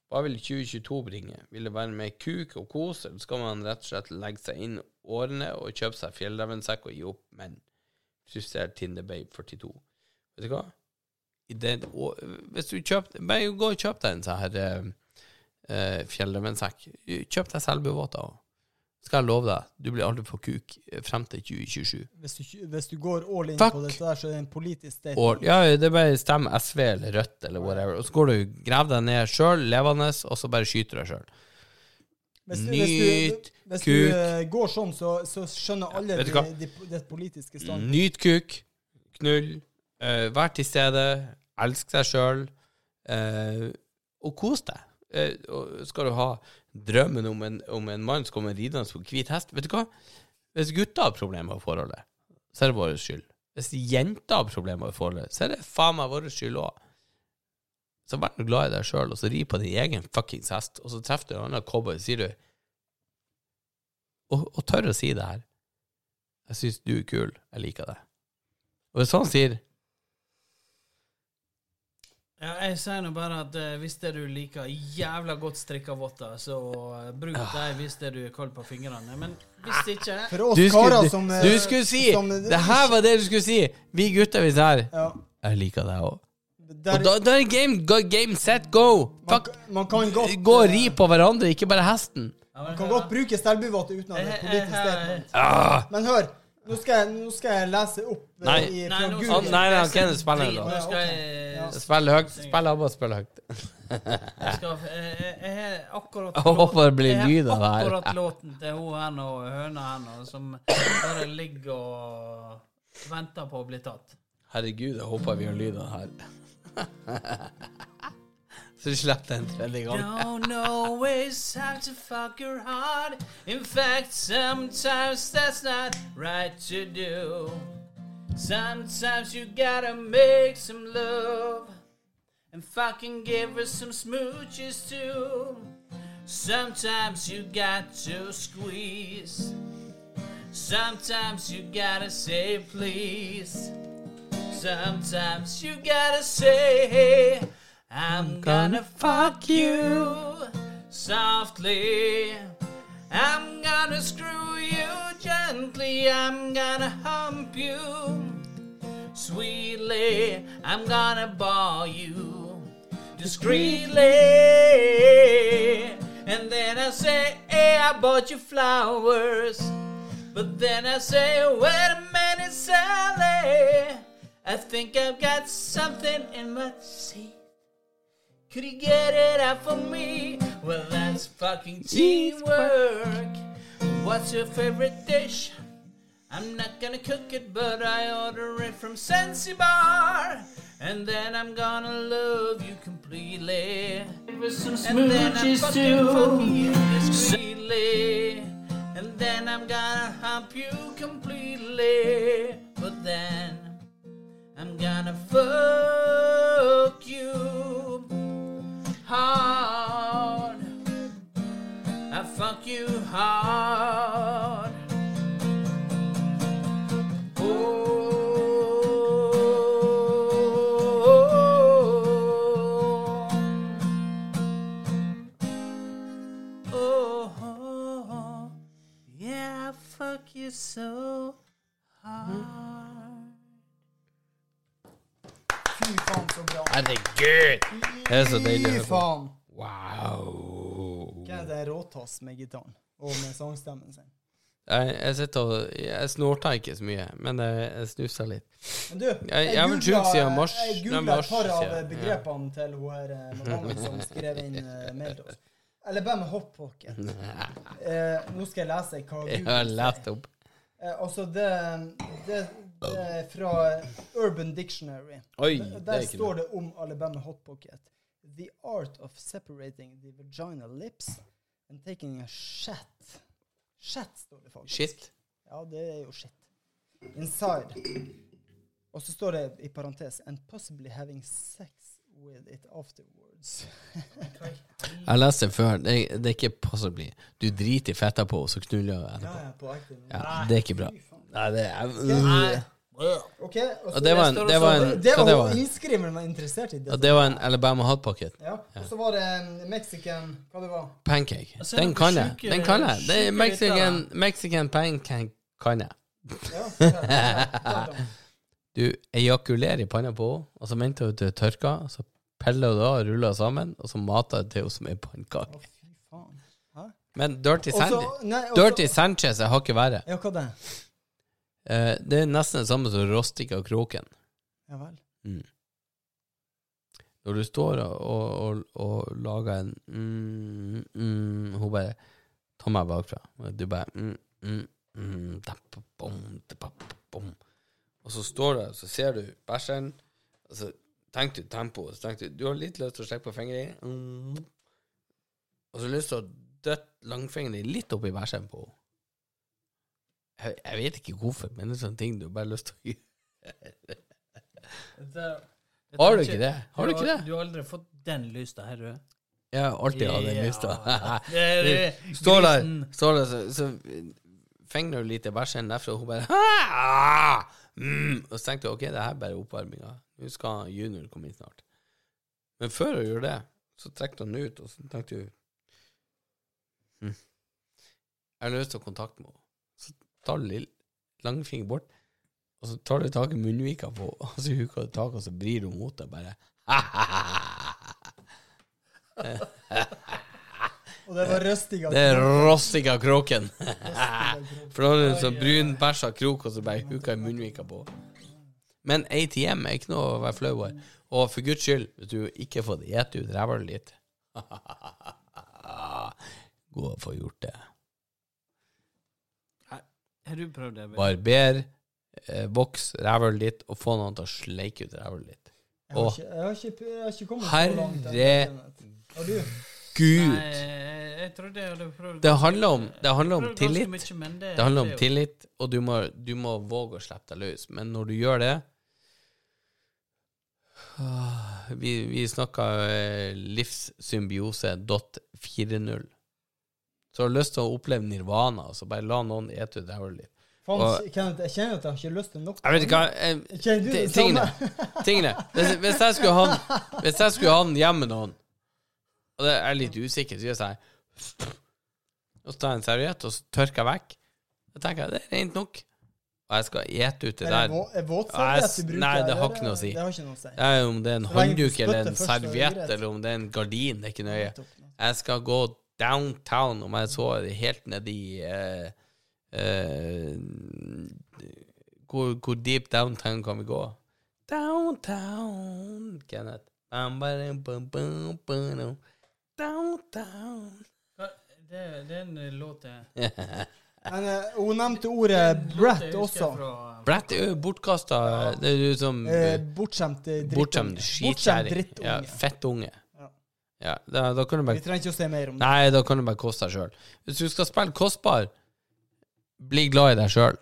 Hva vil 2022 bringe? Vil det være mer kuk og kos, eller skal man rett og slett legge seg inn årene og kjøpe seg fjellrevensekk og gi opp menn? Frustrert Tinderbabe 42. Vet du hva? Den, å, hvis du kjøper Bare gå og kjøp deg en sånn her eh, eh, fjellrevensekk. Kjøp deg selbuvåter òg. Skal jeg love deg, du blir aldri på kuk eh, frem til 2027. Hvis du, hvis du går all in Fuck. på dette, der, så er det en politisk statement. Og, ja, det er bare stem SV eller Rødt eller whatever. Og så går du grav deg ned sjøl, levende, og så bare skyter deg sjøl. Nyt hvis, du, hvis du kuk. eh, går sånn, så, så skjønner alle ja, det de, politiske standpunktet. Nyt kuk, knull, Uh, vær til stede, elsk deg sjøl, og kos deg. Skal du ha drømmen om en, om en mann som kommer ridende på hvit hest Vet du hva? Hvis gutta har problemer med forholdet, så er det vår skyld. Hvis jenter har problemer med forholdet, så er det faen meg vår skyld òg. Så vær glad i deg sjøl, og så ri på din egen fuckings hest, og så treffer du en annen cowboy, sier du og, og tør å si det her. Jeg syns du er kul, jeg liker deg. Og hvis han sier Ja, jeg sier nå bare at uh, hvis det du liker jævla godt strikka votter, så uh, bruk dem hvis det du er kald på fingrene. Men hvis ikke For oss du skulle, karer som eh, du skulle si som- Det her var det du skulle si! Vi gutter, hvis her ja, Jeg liker deg òg. der, Og da, da er det game, go, game, set, go! man, Fuck! man kan godt Gå og ri på hverandre, ikke bare hesten. Ja, men Man kan godt bruke stelbuvotter uten at det er politisk jeg- statement. Ah, Men hør, nå skal jeg, nå skal jeg lese opp eh, Nei. i, Nei, nå Google. Nei, nei, han Kenneth spiller Nå skal jeg spill høyt. Spill ABBA, og spill høyt. Jeg skal Jeg jeg har akkurat Jeg håper det blir lyd av det her. Akkurat låten til hun her nå, høna her nå, som bare ligger og venter på å bli tatt. Herregud, jeg håper vi har lyd av det her. Så du slipper den tredje. Don't always have to fuck your heart. In fact, sometimes that's not right to do. Sometimes you gotta make some love and fucking give her some smooches too. Sometimes you got to squeeze. Sometimes you gotta say please. Sometimes you gotta say, hey, I'm gonna fuck you softly. I'm gonna screw you gently. I'm gonna hump you sweetly. I'm gonna ball you discreetly. And then I say, hey, I bought you flowers. But then I say, wait a minute, Sally. I think I've got something in my teeth. Could you get it out for me? Well, that's fucking teamwork. What's your favorite dish? I'm not gonna cook it, but I order it from Sensi Bar. And then I'm gonna love you completely. And then I'm fucking fucking you discreetly. And then I'm gonna hump you completely. But then I'm gonna fuck you hard. I fuck you hard. Oh, oh, yeah fuck you so hard. I think good. Det er så deilig å Fy høre på. faen. Wow. Hva er det råtass med gitaren? Og med sangstemmen sin. Jeg, jeg sitter og Jeg snorter ikke så mye, men jeg, jeg snuser litt. Men du, Jeg- jeg har vært sjuk siden mars. Jeg Nei, mars et par av siden, begrepene til hun her eh, madammen som skrev inn eh, mail til oss. Eller bare med hot pocket. Eh, nå skal jeg lese hva Jeg Google har sier. lest opp. Eh, altså, det, det, det er fra Urban Dictionary. Oi, Der- det er ikke står det om Alabama Hot Pocket. The art of separating the vaginal lips and taking a shat. Shat står det faktisk. Shit. Ja, det er jo shit. Inside. Og så står det i parentes And possibly having sex with it afterwards. Jeg leste det før. Det er, det er ikke possibly. Du driter i fetta på, og så knuller jeg Ja, etterpå. ja, på. Ja, det er ikke bra. Nei, det er Nei. OK. Og så det var en, det var en det var var? innskriveren var interessert i. Ja, det var en Alabama hot pocket. Ja. Og så var det en mexican Hva det var Pancake. Altså, Den kan jeg. Den kan jeg. Det er Mexican. Mexican pancake kan jeg. Du ejakulerer i panna på henne, og så venter du til det tørker, så peller du det av, ruller sammen, og så mater du til henne som ei pannekake. Men Dirty Og Sandy nei, Dirty Sanchez er hakket verre. Ja, hva det? Eh, det er nesten det samme som rostika kroken. Ja vel. Mm. Når du står og, og, og, og lager en mm, mm, Hun bare tar meg bakfra. Du bare mm, mm, mm, da, pa, bom, da, pa, pa, bom. Og så står du, så ser du bæsjen, og så tenker du tempo. og Så tenker du du har litt lyst til å strekke på fingeren, mm, og så har du lyst til å døtte langfingeren litt oppi bæsjen på henne. Jeg, jeg vet ikke hvorfor, men det er sånne ting du bare har lyst til å gjøre. Det, Har du ikke det? Har du ikke det? Du har aldri fått den lysta her, du. Jeg har alltid hatt den lysta. Står der, står der så, så fengner du litt i bæsjen derfra, og hun bare «Ah! mm. Og så tenkte jeg ok, det her er bare oppvarminga. Nå skal junior komme inn snart. Men før hun gjorde det, så trekte hun ut, og så tenkte hun hm. Jeg har lyst til å kontakte med henne. Tar du langfingeren langfinger bort, og så tar du tak i munnvika på og så huker du tak, og så vrir hun mot deg bare Og det var røstinga. Det er av kråken. For da har du en sånn brun bæsja krok, og så bare huka i munnvika på. Men ATM er ikke noe å være flau over. Og for guds skyld, hvis du ikke får det, ete ut ræva litt. Gå og få gjort det. Har du prøvd det? Barber, eh, voks rævhølet ditt, og få noen til å sleike ut rævhølet ditt. Jeg har, Åh. ikke, jeg, har ikke, jeg har ikke kommet så langt. ennå, Herre- Har du? Gud! Nei, jeg trodde jeg hadde prøvd Det handler om, det handler om prøvd ganske tillit. mye, men det, Det handler om det er jo- tillit, og du må, du må våge å slippe deg løs. Men når du gjør det Ah, Vi, vi snakka eh, livssymbiose dot 4.0. Så har du lyst til å oppleve nirvana, så bare la noen ete ut ræva Kenneth, jeg kjenner at jeg har ikke lyst til noe. Jeg vet ikke hva Kjenner du det Tingene. samme? tingene. Hvis, jeg skulle ha hvis jeg skulle ha den hjemme med noen, og det er litt usikker, så gjør jeg sånn Og så tar jeg en serviett, og så tørker jeg vekk. Da tenker jeg det er rent nok. Og jeg skal ete ut det Er det der. er våtserviett du bruker? nei, det har ikke noe å si. Det har ikke noe å si. Det er om det er en håndduk eller en er serviett eller om det er en gardin, det er ikke nøye. Jeg skal gå downtown, om jeg så helt nedi eh, eh, hvor, hvor deep downtown kan vi gå? Downtown, Kenneth. Bam, badam, bam, bam, bam, Downtown. Det, det er en låt jeg Men uh, hun nevnte ordet Brett også. fra- Brett er jo bortkasta. Det er jo som uh, bortskjemt drittunge. Bortskjemt drittunge. Ja, fettunge. Ja. Da, da kan du Vi trenger ikke å se mer om det. Nei, da kan du bare koste deg sjøl. Hvis du skal spille kostbar, bli glad i deg sjøl.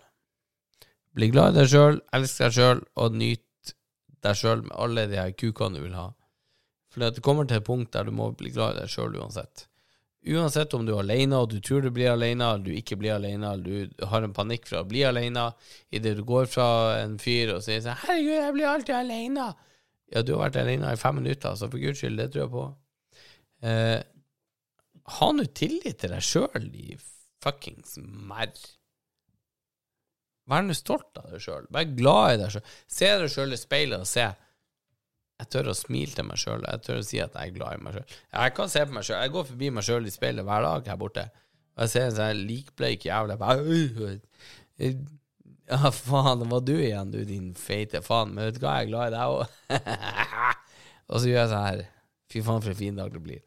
Bli glad i deg sjøl, elsk deg sjøl, og nyt deg sjøl med alle de her kukene du vil ha. For det kommer til et punkt der du må bli glad i deg sjøl uansett. Uansett om du er alene, og du tror du blir alene, eller du ikke blir alene, eller du har en panikk for å bli alene, idet du går fra en fyr og sier sånn 'Herregud, jeg blir alltid alene'. Ja, du har vært alene i fem minutter, så for guds skyld, det tror jeg på. Eh, ha nå tillit til deg sjøl, de fuckings merr. Vær nå stolt av deg sjøl. Vær glad i deg sjøl. Se deg sjøl i speilet og se Jeg tør å smile til meg sjøl. Jeg tør å si at jeg er glad i meg sjøl. Jeg kan se på meg sjøl. Jeg går forbi meg sjøl i speilet hver dag her borte. Og jeg ser en sånn likbleik jævel. Bare, «Øy, øy, Ja, faen, det var du igjen, du din feite faen. Men vet du hva, jeg er glad i deg òg. og så gjør jeg sånn her. Fy faen, for en fin dag det blir.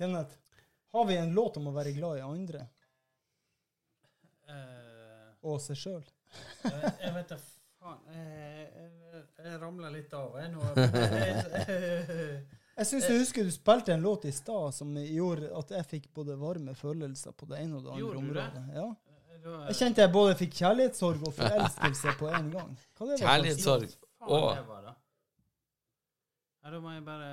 Kenneth, har vi en låt om å være glad i andre Eh, og seg sjøl? jeg, jeg vet da faen. Jeg, jeg, jeg ramler litt av, jeg nå. Jeg, syns jeg husker du spilte en låt i stad som gjorde at jeg fikk både varme følelser på det ene og det andre Gjorde området. det? Ja. Jeg kjente jeg både fikk kjærlighetssorg og forelskelse på en gang. Hva det var Kjærlighetssorg. da. Ja, da må jeg bare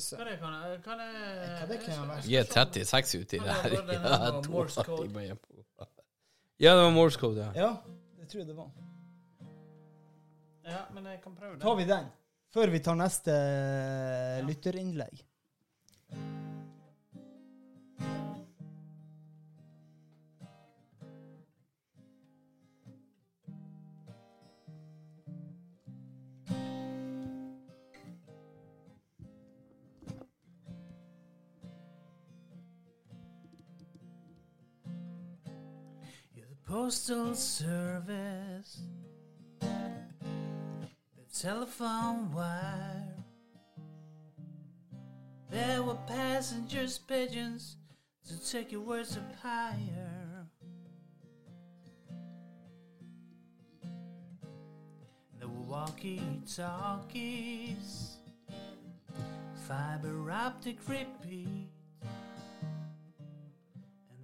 Se. Hva det kan jeg Kan jeg Hva det kan være? Gi 36 uti der. Ja, to Morse code. timer Ja, det var Morse code, ja. Ja, det tror jeg det var. Ja, men jeg kan prøve det. Tar vi den før vi tar neste lytterinnlegg? Postal service, the telephone wire. There were passengers, pigeons to take your words up higher. There were walkie talkies, fiber optic repeat.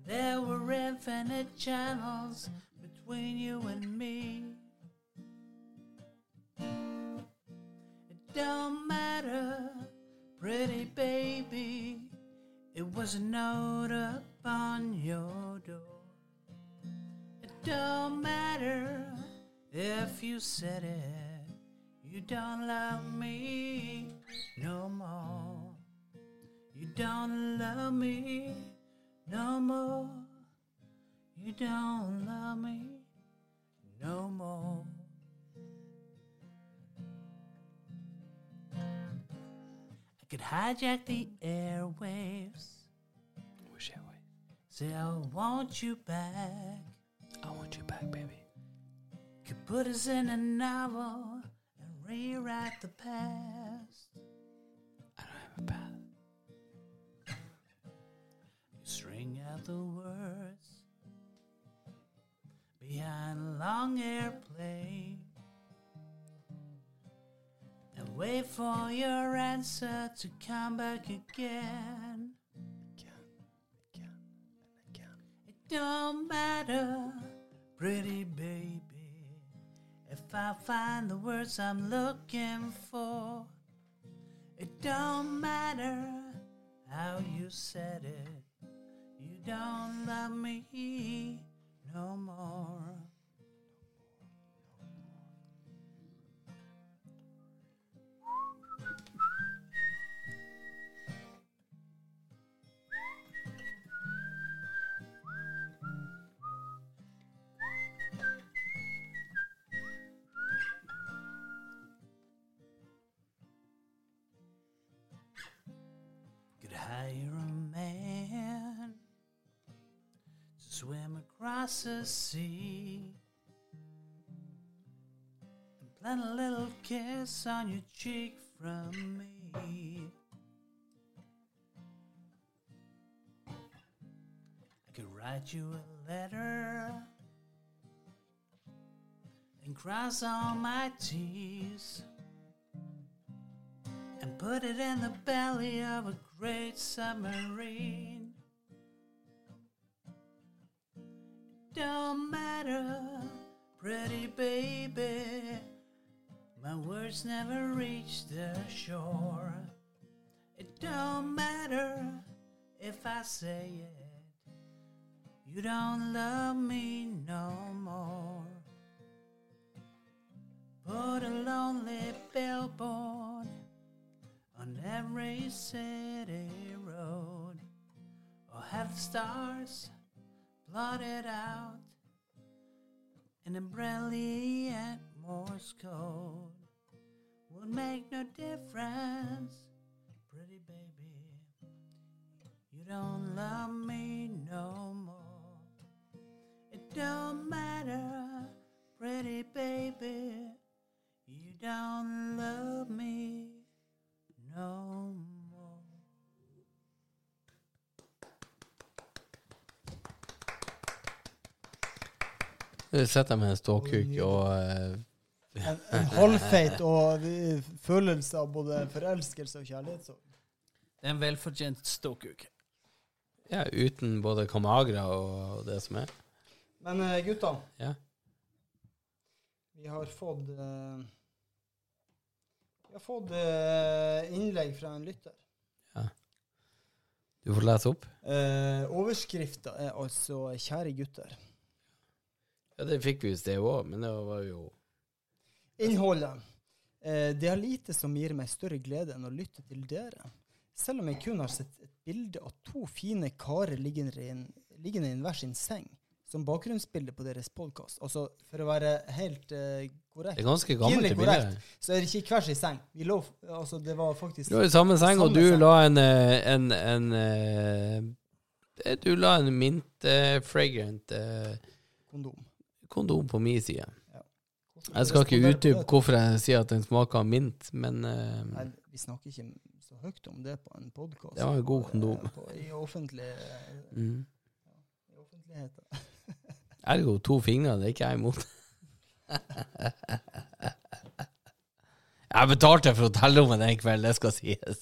There were infinite channels between you and me. It don't matter, pretty baby. It was a note upon your door. It don't matter if you said it. You don't love me no more. You don't love me no more. You don't love me no more. I could hijack the airwaves. Say I want you back. I want you back, baby. Could put us in a novel and rewrite the past. Out the words behind a long airplane and wait for your answer to come back again. It don't matter, pretty baby, if I find the words I'm looking for. It don't matter how you said it. Don't love me no more. Across the sea and plant a little kiss on your cheek from me. I could write you a letter and cross all my T's and put it in the belly of a great submarine. Don't matter, pretty baby, my words never reach the shore. It don't matter if I say it, you don't love me no more. Put a lonely billboard on every city road, or have the stars blotted out in a brilliant Morse code would make no difference. Pretty baby, you don't love me no more. It don't matter, pretty baby, you don't love me no more. Du sitter med en ståkuk og eh, En, en halvfeit og vi- følelse av både forelskelse og kjærlighet. Så. Det er en velfortjent ståkuk. ja, uten både Camagra og det som er. Men eh, gutta, Ja. vi har fått uh, Vi har fått eh, innlegg fra en lytter. Ja. Du får lese opp. Uh, Overskrifta er altså 'Kjære gutter'. Ja, Det fikk vi i sted òg, men det var jo Innholdet. Eh, det er lite som gir meg større glede enn å lytte til dere. Selv om jeg kun har sett et bilde av to fine karer liggende i, en, liggende i en hver sin seng, som bakgrunnsbilde på deres podkast. Altså, for å være helt korrekt. Det er ganske gammelt. Det korrekt. så er det ikke hver sin seng. Vi lå, altså, det var faktisk Du var i samme seng, og du seng. la en eh, en, en eh, Du la en mint-fragrant kondom. Kondom på min side. Jeg skal ikke utdype hvorfor jeg sier at den smaker mint, men uh, Nei, vi snakker ikke så høyt om det på en podkast. Det var en god kondom. I, offentlig, mm. i offentligheten. Ergo to fingre, det er ikke jeg imot. jeg betalte for hotellrommet den kvelden, det skal sies.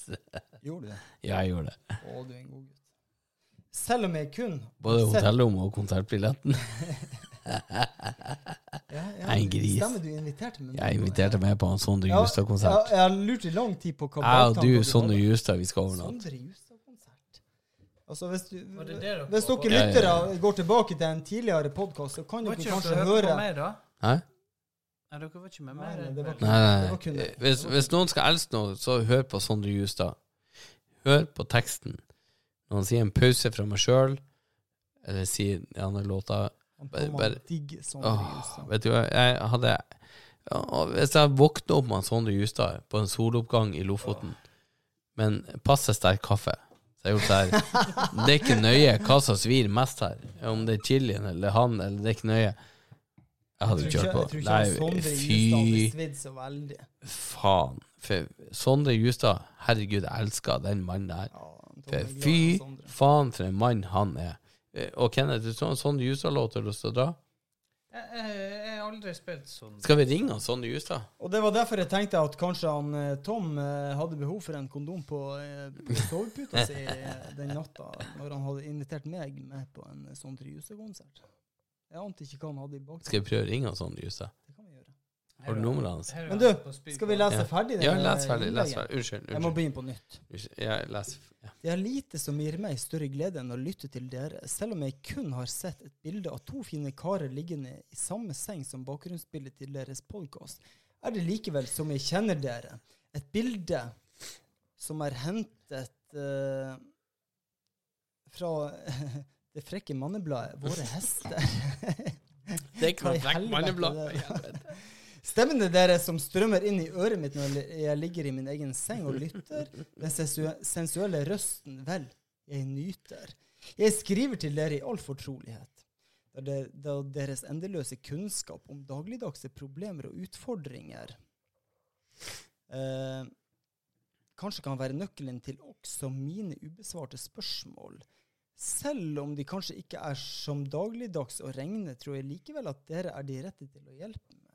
Gjorde du det? Ja, jeg gjorde det. Å, du er en god gutt. Selv om jeg kun Både hotellrommet og konsertbilletten. ja, ja, en gris. Stemmer, du inviterte meg. Jeg inviterte meg på en Sondre Justad-konsert. Ja, jeg har lurt i lang tid på hva Jeg og du, Sondre. Justad, vi skal overnatte. Altså, hvis, du, det det dere hvis dere Ja, ja, lyttere ja. går tilbake til en tidligere podkast, så kan dere kanskje høre høre på meg, da? Hæ? Nei, dere var ikke med meg. nei, Nei, nei, kun Hvis, hvis noen skal elske noe, så hør på Sondre Justad. Hør på teksten. Når han sier en pause fra meg sjøl, eller sier en andre låta Han Bare- digger Sondre Justad. Vet du hva, jeg hadde ja, Hvis jeg våkner opp med Sondre Justad på en soloppgang i Lofoten men en passe sterk kaffe så jeg har gjort det her Det er ikke nøye hva som svir mest her. Om det er chilien eller han, eller det er ikke nøye. Jeg hadde kjørt på. Jeg tror ikke Nei, fy så veldig. faen. For Sondre Justad, herregud, jeg elsker den mannen der. Fy faen for en mann han er. Eh, Og Kenneth, du så en Sondre Justad-låt har du lyst til å dra? Jeg, har aldri spilt sånn. Skal vi ringe han Sondre Justad? Og det var derfor jeg tenkte at kanskje han eh, Tom eh, hadde behov for en kondom på eh, på soveputa si den natta, når han hadde invitert meg med på en Sondre Justad-konsert. Jeg ante ikke hva han hadde i bakgrunnen. Skal vi prøve å ringe han Sondre Justad? Det kan vi gjøre. Har du nummeret hans? Men du, Skal vi lese Ja. ferdig? Ja, les ferdig. Les ferdig. Unnskyld. Jeg må begynne på nytt. Unnskyld. Ja, les. Ja. Det er lite som gir meg større glede enn å lytte til dere, selv om jeg kun har sett et bilde av to fine karer liggende i samme seng som bakgrunnsbildet til deres podkast, er det likevel som jeg kjenner dere. Et bilde som er hentet uh, fra det frekke mannebladet Våre hester. Det er ikke helvete er det? Stemmene deres som strømmer inn i øret mitt når jeg ligger i min egen seng og lytter, den sensuelle røsten, vel, jeg nyter. Jeg skriver til dere i all fortrolighet, da deres endeløse kunnskap om dagligdagse problemer og utfordringer eh, kanskje kan være nøkkelen til også mine ubesvarte spørsmål. Selv om de kanskje ikke er som dagligdags å regne, tror jeg likevel at dere er de rette til å hjelpe meg.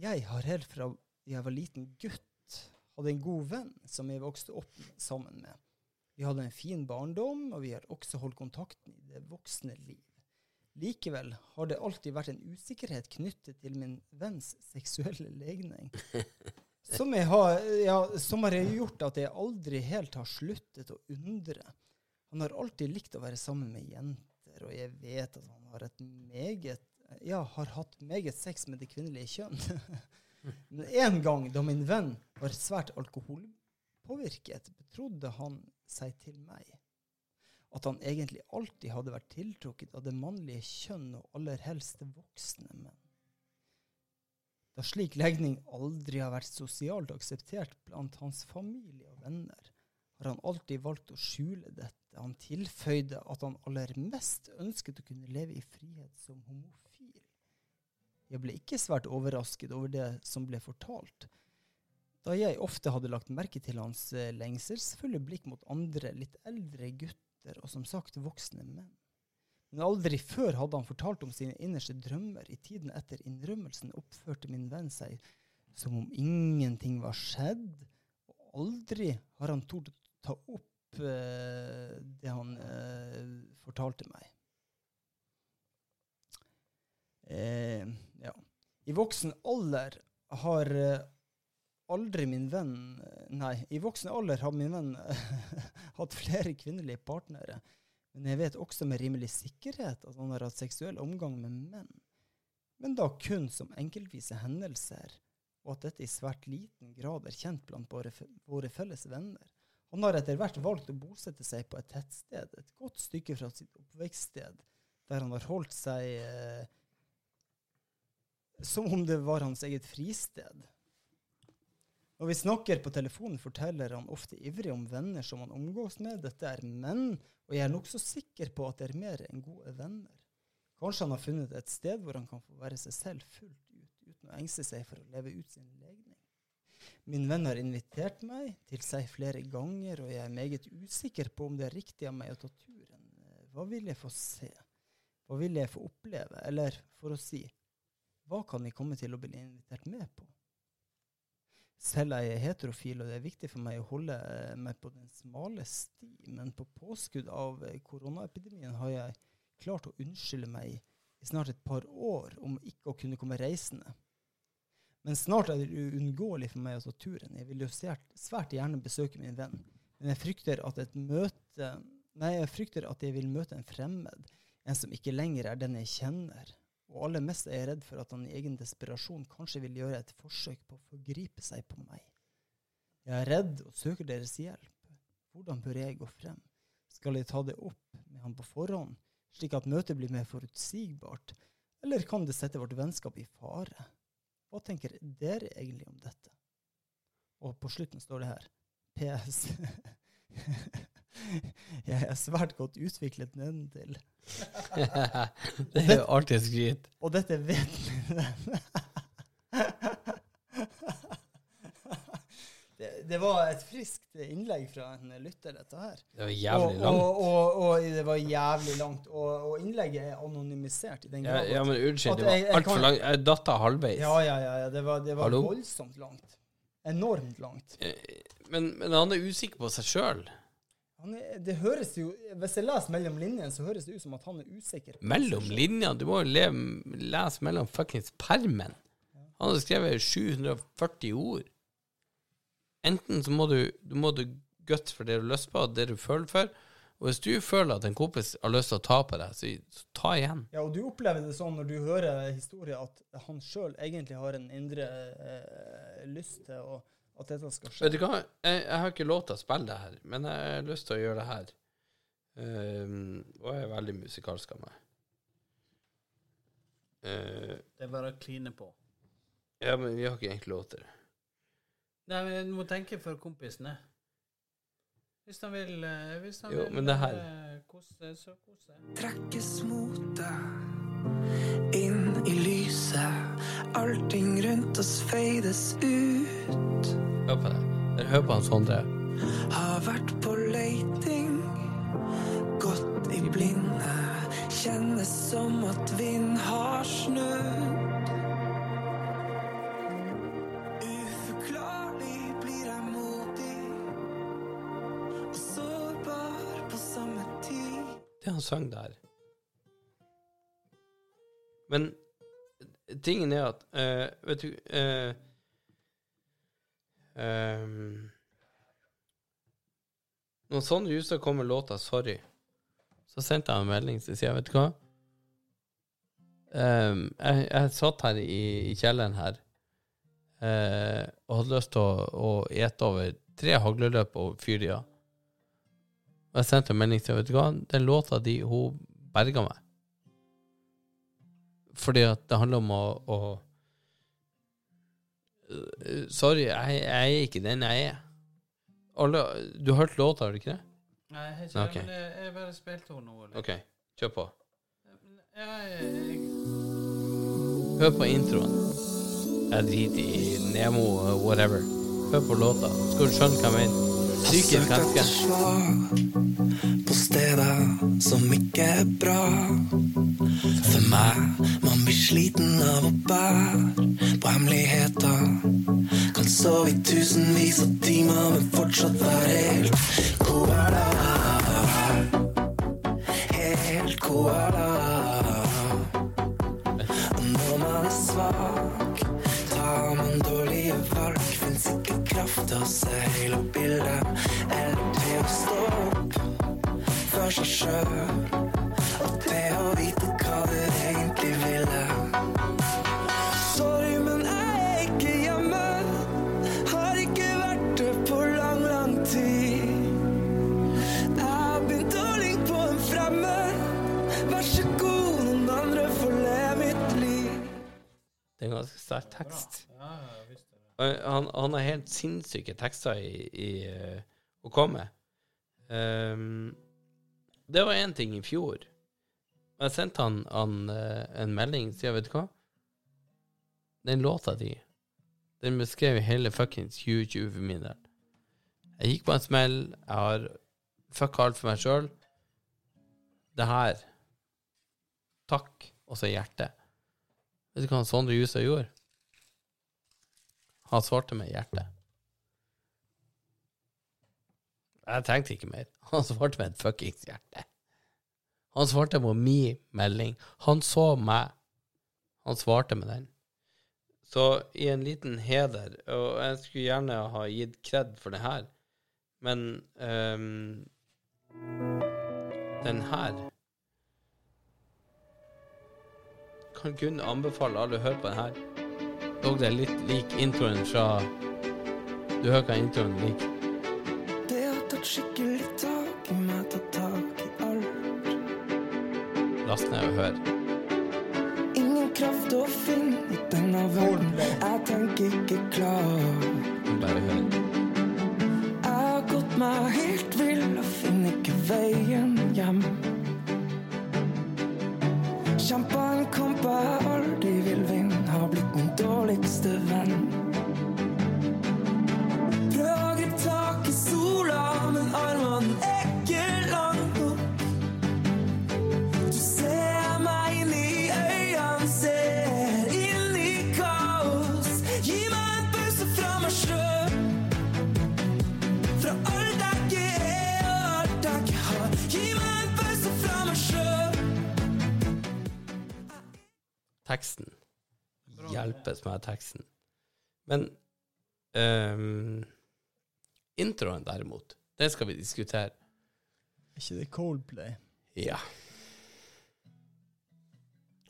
Jeg har helt fra jeg var liten gutt, hadde en god venn som jeg vokste opp sammen med. Vi hadde en fin barndom, og vi har også holdt kontakten i det voksne liv. Likevel har det alltid vært en usikkerhet knyttet til min venns seksuelle legning. Som, jeg har, ja, som har gjort at jeg aldri helt har sluttet å undre. Han har alltid likt å være sammen med jenter, og jeg vet at han har et meget ja, har hatt meget sex med det kvinnelige kjønn. Men en gang da min venn var svært alkoholpåvirket, betrodde han seg til meg. At han egentlig alltid hadde vært tiltrukket av det mannlige kjønn, og aller helst voksne menn. da slik legning aldri har vært sosialt akseptert blant hans familie og venner, har han alltid valgt å skjule dette. Han tilføyde at han aller mest ønsket å kunne leve i frihet som homofil. Jeg ble ikke svært overrasket over det som ble fortalt, da jeg ofte hadde lagt merke til hans eh, lengselsfulle blikk mot andre, litt eldre gutter og som sagt voksne menn. Men aldri før hadde han fortalt om sine innerste drømmer. I tiden etter innrømmelsen oppførte min venn seg som om ingenting var skjedd, og aldri har han tort å ta opp eh, det han eh, fortalte meg. Eh, ja. I voksen alder har eh, aldri min venn eh, Nei, i voksen alder har min venn hatt flere kvinnelige partnere. Men jeg vet også med rimelig sikkerhet at han har hatt seksuell omgang med menn. Men da kun som enkeltvise hendelser, og at dette i svært liten grad er kjent blant våre, felles venner. Han har etter hvert valgt å bosette seg på et tettsted, et godt stykke fra sitt oppvekststed, der han har holdt seg eh, som om det var hans eget fristed. Når vi snakker på telefonen, forteller han ofte ivrig om venner som han omgås med. Dette er menn, og jeg er nokså sikker på at det er mer enn gode venner. Kanskje han har funnet et sted hvor han kan få være seg selv fullt ut, uten å engste seg for å leve ut sin legning. Min venn har invitert meg til seg flere ganger, og jeg er meget usikker på om det er riktig av meg å ta turen. Hva vil jeg få se? Hva vil jeg få oppleve? Eller for å si, hva kan jeg komme til å bli invitert med på? Selv er jeg heterofil, og det er viktig for meg å holde eh, meg på den smale sti, men på påskudd av eh, koronaepidemien har jeg klart å unnskylde meg i snart et par år om ikke å kunne komme reisende. Men snart er det uunngåelig for meg å ta turen. Jeg vil jo svært, gjerne besøke min venn, men jeg frykter at møte Nei, jeg frykter at jeg vil møte en fremmed, en som ikke lenger er den jeg kjenner. Og aller mest er jeg redd for at han i egen desperasjon kanskje vil gjøre et forsøk på å forgripe seg på meg. Jeg er redd og søker deres hjelp. Hvordan bør jeg gå frem? Skal jeg ta det opp med han på forhånd, slik at møtet blir mer forutsigbart, eller kan det sette vårt vennskap i fare? Hva tenker dere egentlig om dette? Og på slutten står det her PS. Jeg er svært godt utviklet nedentil. det er jo artig skryt. Og dette vet min. Det, det var et friskt innlegg fra en lytter, dette her. Det var jævlig langt. Og, og, og det var jævlig langt. Og, innlegget er anonymisert i den grad. ja, ja, men unnskyld, det var altfor langt. Jeg datt av halvveis. ja, ja, ja, ja. Det var, det var voldsomt langt. Enormt langt. Eh, Men, men han er usikker på seg sjøl. Han er, det høres jo, Hvis jeg leser mellom linjene, så høres det ut som at han er usikker. Mellom linjene. Du må jo leve, lese mellom fuckings permen. Han hadde skrevet 740 ord. Enten så må du, du må du guts for det du har lyst på, det du føler for. Og hvis du føler at en kompis har lyst til å ta på deg, så, så ta igjen. Ja, og du opplever det sånn når du hører historier, at han sjøl egentlig har en indre eh, lyst til å, at dette skal skje. Vet du hva, jeg, jeg har ikke lov til å spille det her, men jeg har lyst til å gjøre det her. Um, og jeg er veldig musikalsk av meg. Uh, Det er bare å kline på. ja, men vi har ikke egentlig lov til det. Nei, men du må tenke for kompisene. Hvis han vil eh, Hvis han Jo, vil men det her- eh, kose, så kose. trekkes mot deg inn i lyset. Allting rundt oss feides ut. Hør på det. Hør på han Sondre. Har vært på leiting, gått i blinde. Kjennes som at vind har snudd. Uforklarlig blir jeg modig og sårbar på samme tid. Det han sang der. Men tingen er at uh, Vet du uh, um, Når Sondre Justad kom låta 'Sorry', så sendte jeg en melding som sier Vet du hva? Um, jeg, jeg satt her i, i kjelleren her uh, og hadde lyst til å, å ete over tre hagleløp og av. Og jeg sendte en melding til vet du hva, den låta di, hun berga meg. Fordi at det handler om å, å Eh, Sorry, jeg, jeg er ikke den jeg er. Alle, du har hørt låta, har du ikke det? Nei, jeg har ikke Ok. det, men jeg, bare spilte henne nå. OK, kjør på. Hør på introen. Jeg driter i Nemo, whatever. Hør på låta. Skal du skjønne hva jeg mener. Ganske. svar på steder som ikke er bra. For meg, man blir sliten av å bære på hemmeligheter. Kan sove i tusenvis av timer, men fortsatt være helt koala. Helt koala. Og når man er svak, tar man dårlige valg. Fins ikke kraft til å se hele bildet, eller til å stå opp for seg sjøl. Og det å vite hva du egentlig ville. Sorry, men jeg er ikke hjemme. Har ikke vært det på lang, lang tid. Jeg har begynt å ligge på en fremmed. Vær så god, noen andre får leve mitt liv. Det er en ganske sterk tekst. Han, han har helt sinnssyke tekster i, i eh, å komme. Ehm, det var én ting i fjor. Jeg sendte han, han eh, en melding og sa, vet du hva? Den låta di, den beskrev hele fuckings 2020 for min del. Jeg gikk på en smell, jeg har fucka alt for meg sjøl. Det her Takk, og så hjertet. Vet du hva Sondre Justad gjorde? Han svarte med hjertet. Jeg trengte ikke mer. Han svarte med et fuckings hjerte. Han svarte på min melding. Han så meg. Han svarte med den. Så i en liten heder, og jeg skulle gjerne ha gitt kred for det her, men um, den her kan kun anbefale alle å høre på den her. Dog det er litt lik introen fra Du hører hva introen er tatt skikkelig tak i meg, tatt tak i alt. Last ned og hør. Ingen kraft å finne i denne verden. Jeg tenker ikke klar. Bare hør. Jeg har gått meg helt vill og finner ikke veien hjem. Kjempa en kamp jeg aldri vil vinne, har blitt min dårligste venn. Teksten. Hjelpes med teksten. Men um, introen, derimot, det skal vi diskutere. Er ikke det Coldplay? Ja.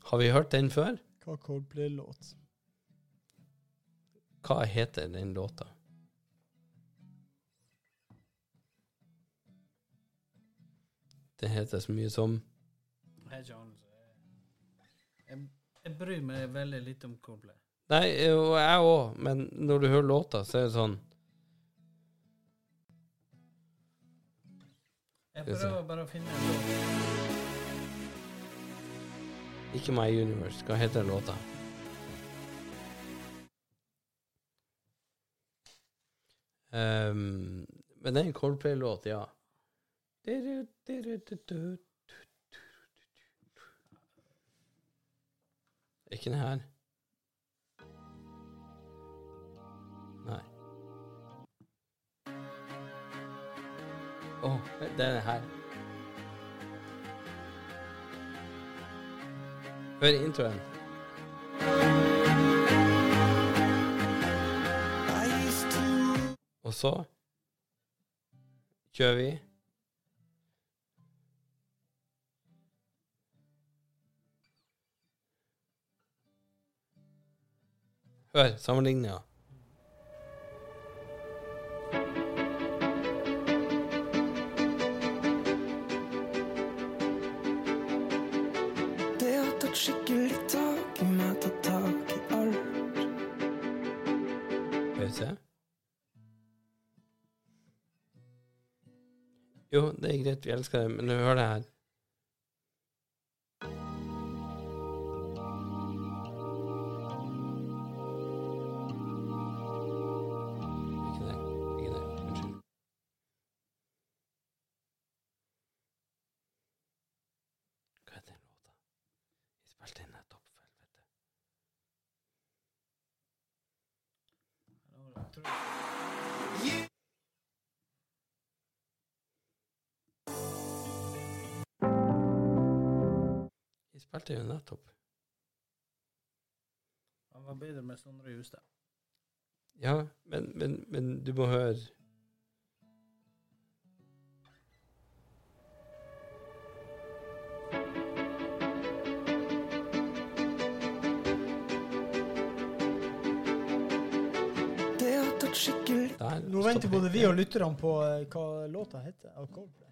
Har vi hørt den før? Hva Coldplay-låt? Hva heter den låta? Det heter så mye som Hei, anelse. Jeg, bryr meg veldig litt om Coldplay. Nei, og jeg òg, men når du hører låta, så er det sånn Jeg prøver bare å finne en låt. Ikke My Universe. Hva heter låta? Um, men det er en Coldplay-låt, ja. Ikke det her. Nei. Å, det er den her. Hør introen. Og så kjører vi. Hør sammenligninga. Det har tatt skikkelig tak i meg, tatt tak i alt. Se. Jo, det er greit, vi elsker det, men hør det her. Vi er nettopp, for helvete. Vi spilte jo nettopp. Han var bedre med Sondre Justad. Ja, men, men, men du må høre skikkelig Der. Nå venter både vi og lytterne på eh, hva låta heter. av Coldplay.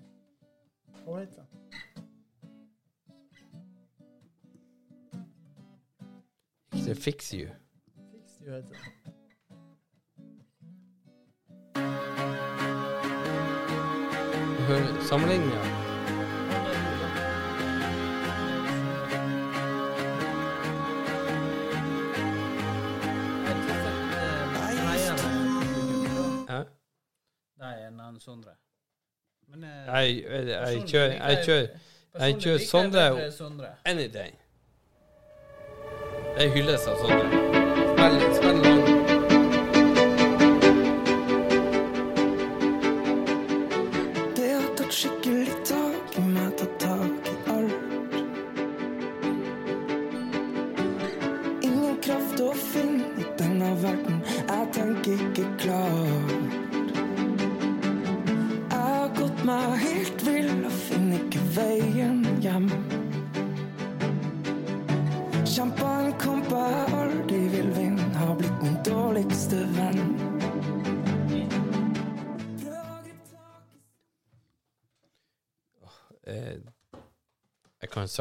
Hva heter den? Ikke Fix You. Fix You heter den. Sammenligninga. Er en annen Sondre. Men eh, Jeg, jeg, jeg kjører Jeg kjører Sondre any day. Jeg hylles av Sondre. Spill, spill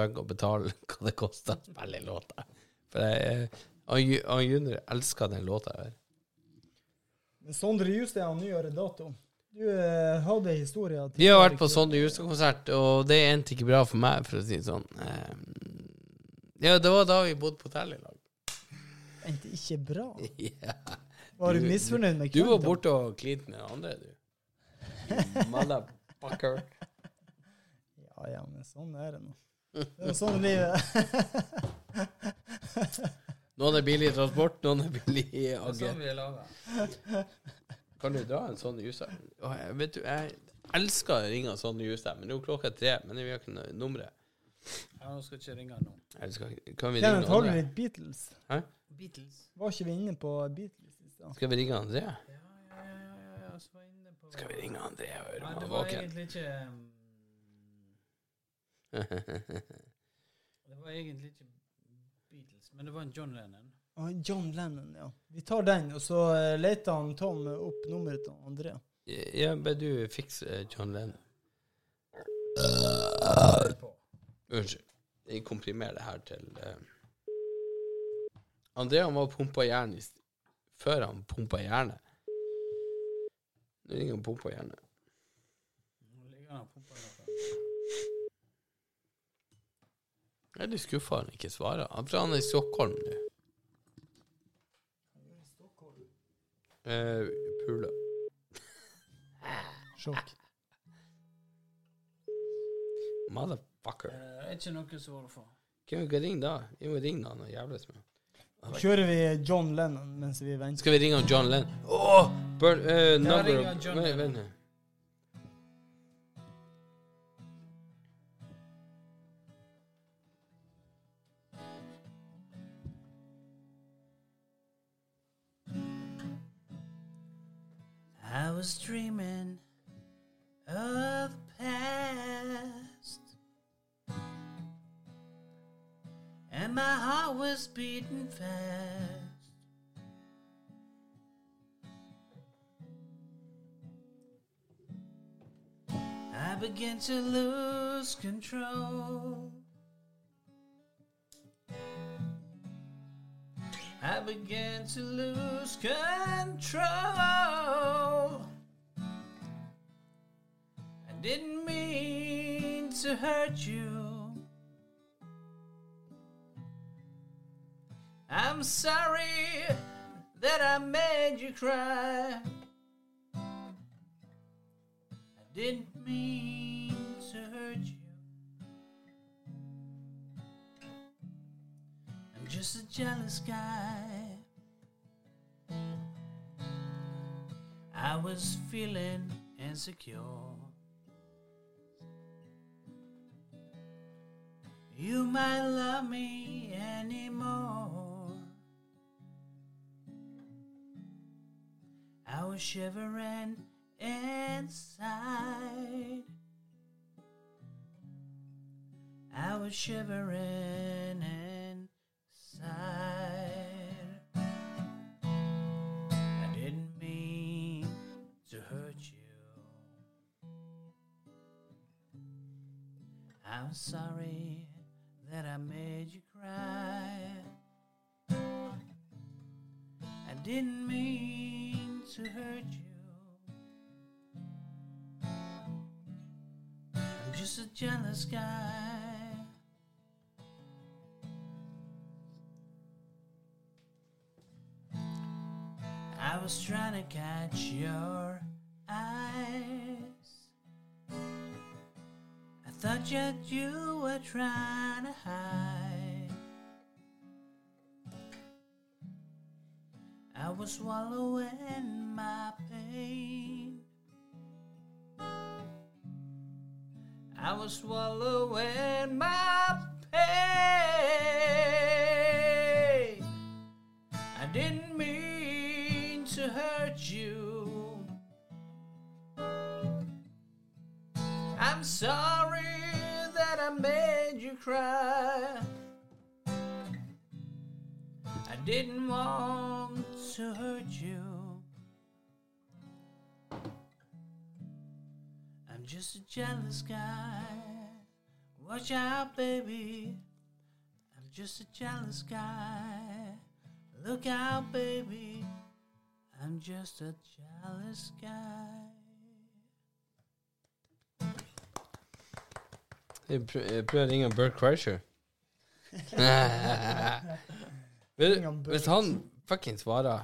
kan og betale hva det koster å spille en låt. For jeg, han Ju- han Junior elsker den låta her. Sondre Justad har nyere dato. Du eh, hadde historier Vi har vært på Sondre Justad-konsert, og det endte ikke bra for meg, for å si det sånn. Eh, ja, det var da vi bodde på hotell i lag. Endte ikke bra. Ja. Var du Du- misfornøyd med Du var borte og klinte med andre, du. Motherfucker. Ja, ja, men sånn er det nå. Det er sånn livet Noen er billig i transport, noen er billig i er sånn er laga. Kan du dra en sånn juser? Åh, jeg- Vet du, jeg elsker å ringe en sånn juser, men det er jo klokka tre. Men vi har ikke noe nummeret. Ja, nå skal ikke ringe nå. Jeg skal, kan vi Kenneth, ringe har du André? litt Beatles? Hæ? Beatles. Var ikke vi inne på Beatles i stad? Skal vi ringe André? Ja, ja, ja, ja, ja, så var jeg inne på Skal vi ringe André og høre Nei, om det han er var våken? egentlig ikke um, Det var egentlig ikke Beatles, men det var en John Lennon. Ah, John Lennon, ja. Vi tar den, og så eh, leter han Tom opp nummeret til André. ja, men du fikser John Lennon. Unnskyld. Jeg komprimerer det her til uh, André han var pumpa jern før han pumpa jernet. Nå ringer han pumpa jernet. Nå ligger han og pumper noe. Jeg er litt skuffa han ikke svarer. Han tror han er i Stockholm nå. Eh, Pule. Sjokk. Motherfucker. Eh, er ikke noe svar å få. Kan vi ikke ringe da? Vi må ringe han og jævles med han. Kjører vi John Lennon mens vi venter? Skal vi ringe han John Lennon? Oh, Burn, uh, number ringer John Lennon. I was dreaming of the past, and my heart was beating fast. I began to lose control. I began to lose control. I didn't mean to hurt you. I'm sorry that I made you cry. I didn't mean just a jealous guy. I was feeling insecure. You might love me anymore. I was shivering inside. I was shivering inside. I didn't mean to hurt you. I'm sorry that I made you cry. I didn't mean to hurt you. I'm just a jealous guy. Was trying to catch your eyes. I thought that you were trying to hide. I was swallowing my pain. I was swallowing my pain. I didn't to hurt you. I'm sorry that I made you cry. I didn't want to hurt you. I'm just a jealous guy. Watch out, baby. I'm just a jealous guy. Look out, baby. I'm just a jealous guy. Jeg prø- jeg prøver å ringe Bert Kreischer. Hvis han fucking svarer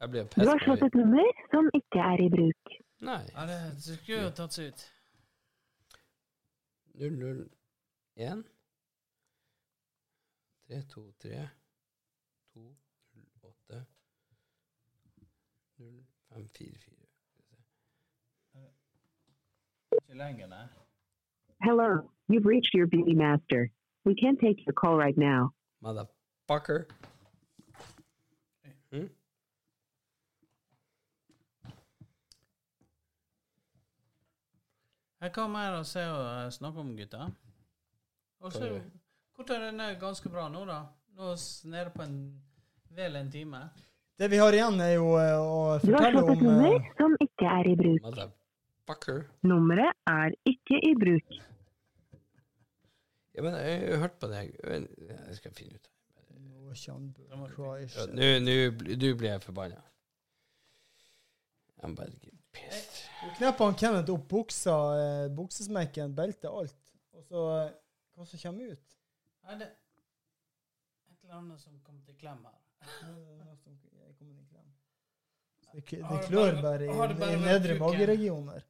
Jeg blir Du har slått et nummer som ikke er i bruk. Nei. Ja, det, det skulle jo tatt seg ut. 001 323 0544 Ikke lenger, nei. Hello, you've reached your beauty master. We can't take your call right now. Motherfucker. Hm? Jeg kom her og se og eh, snakke om gutta. Og så Hva korter den ganske bra nå, da. Nå er vi nede på en vel en time. Det vi har igjen, er jo eh, å Du har fortelle slått et om nummer eh, som ikke er i bruk. Motherfucker. Nummeret er ikke i bruk. Ja, men jeg har hørt på deg. Jeg skal finne ut. Nå du- blir jeg forbanna. Jeg bare pissed. Du knepper han Kenneth opp buksa, eh, buksesmekken, beltet, alt. Og så hva som kommer ut? Nei, det Et eller annet som kom til klem her. Er kommer i klem. Så Det, det klør bare- i, i nedre mageregioner.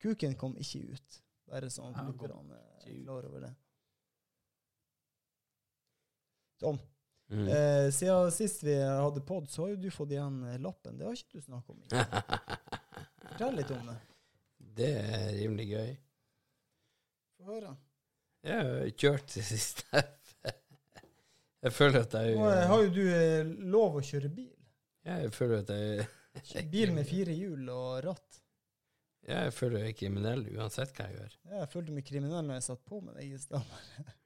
Kuken kom ikke ut. Bare sånn at lytterne er klar over det. Tom, Mm. eh, siden sist vi hadde pod, så har jo du fått igjen eh, lappen. Det har ikke du snakket om. Fortell litt om det. Det er rimelig gøy. Få høre. Jeg har kjørt det siste. Jeg føler at jeg Nå eh, har jo du eh, lov å kjøre bil. Jeg føler at jeg Bil med fire hjul og ratt. Jeg føler jeg er kriminell uansett hva jeg gjør. Jeg følte meg kriminell når jeg satt på med deg i stad.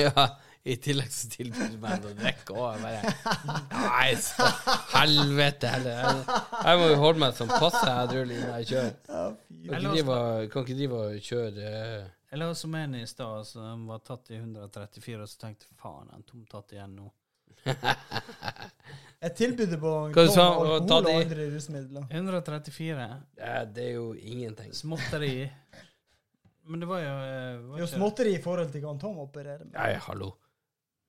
Ja, i tillegg så tilbyr du meg noe å drikke òg. Jeg bare Nei, så helvete heller. Jeg, jeg må jo holde meg som passe edruelig når jeg kjører. Kan ikke drive og- kan ikke drive og kjøre eh, lå som en i stad som var tatt i 134, og så tenkte faen, faen, han tom tatt igjen nå. Jeg tilbyr på Hva du alkohol og andre rusmidler. 134. Ja, det er jo ingenting. Småtteri. Men det var jo eh, Det var er jo småtteri i forhold til hva Tom opererer med. Nei, hallo.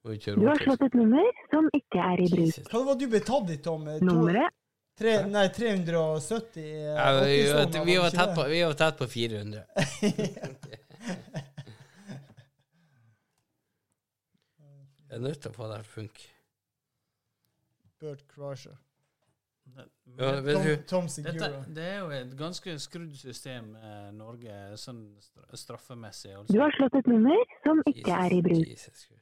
Du har slått et nummer som ikke er i bruk. Hva var det du ble tatt i, Tom? Nummeret tre, nei, 370 eh, Ja, vi, 80-soner, vi, var var det tett ikke på, det? vi var tett på 400. Jeg er nødt til å få det til å funke. Bert Crusher. Ja, det- vet Tom, du, Tom Dette, Segura. det er jo et ganske skrudd system, eh, Norge, sånn stra- straffemessig. Du Altså. har slått et nummer som ikke er i bruk. Jesus Christ.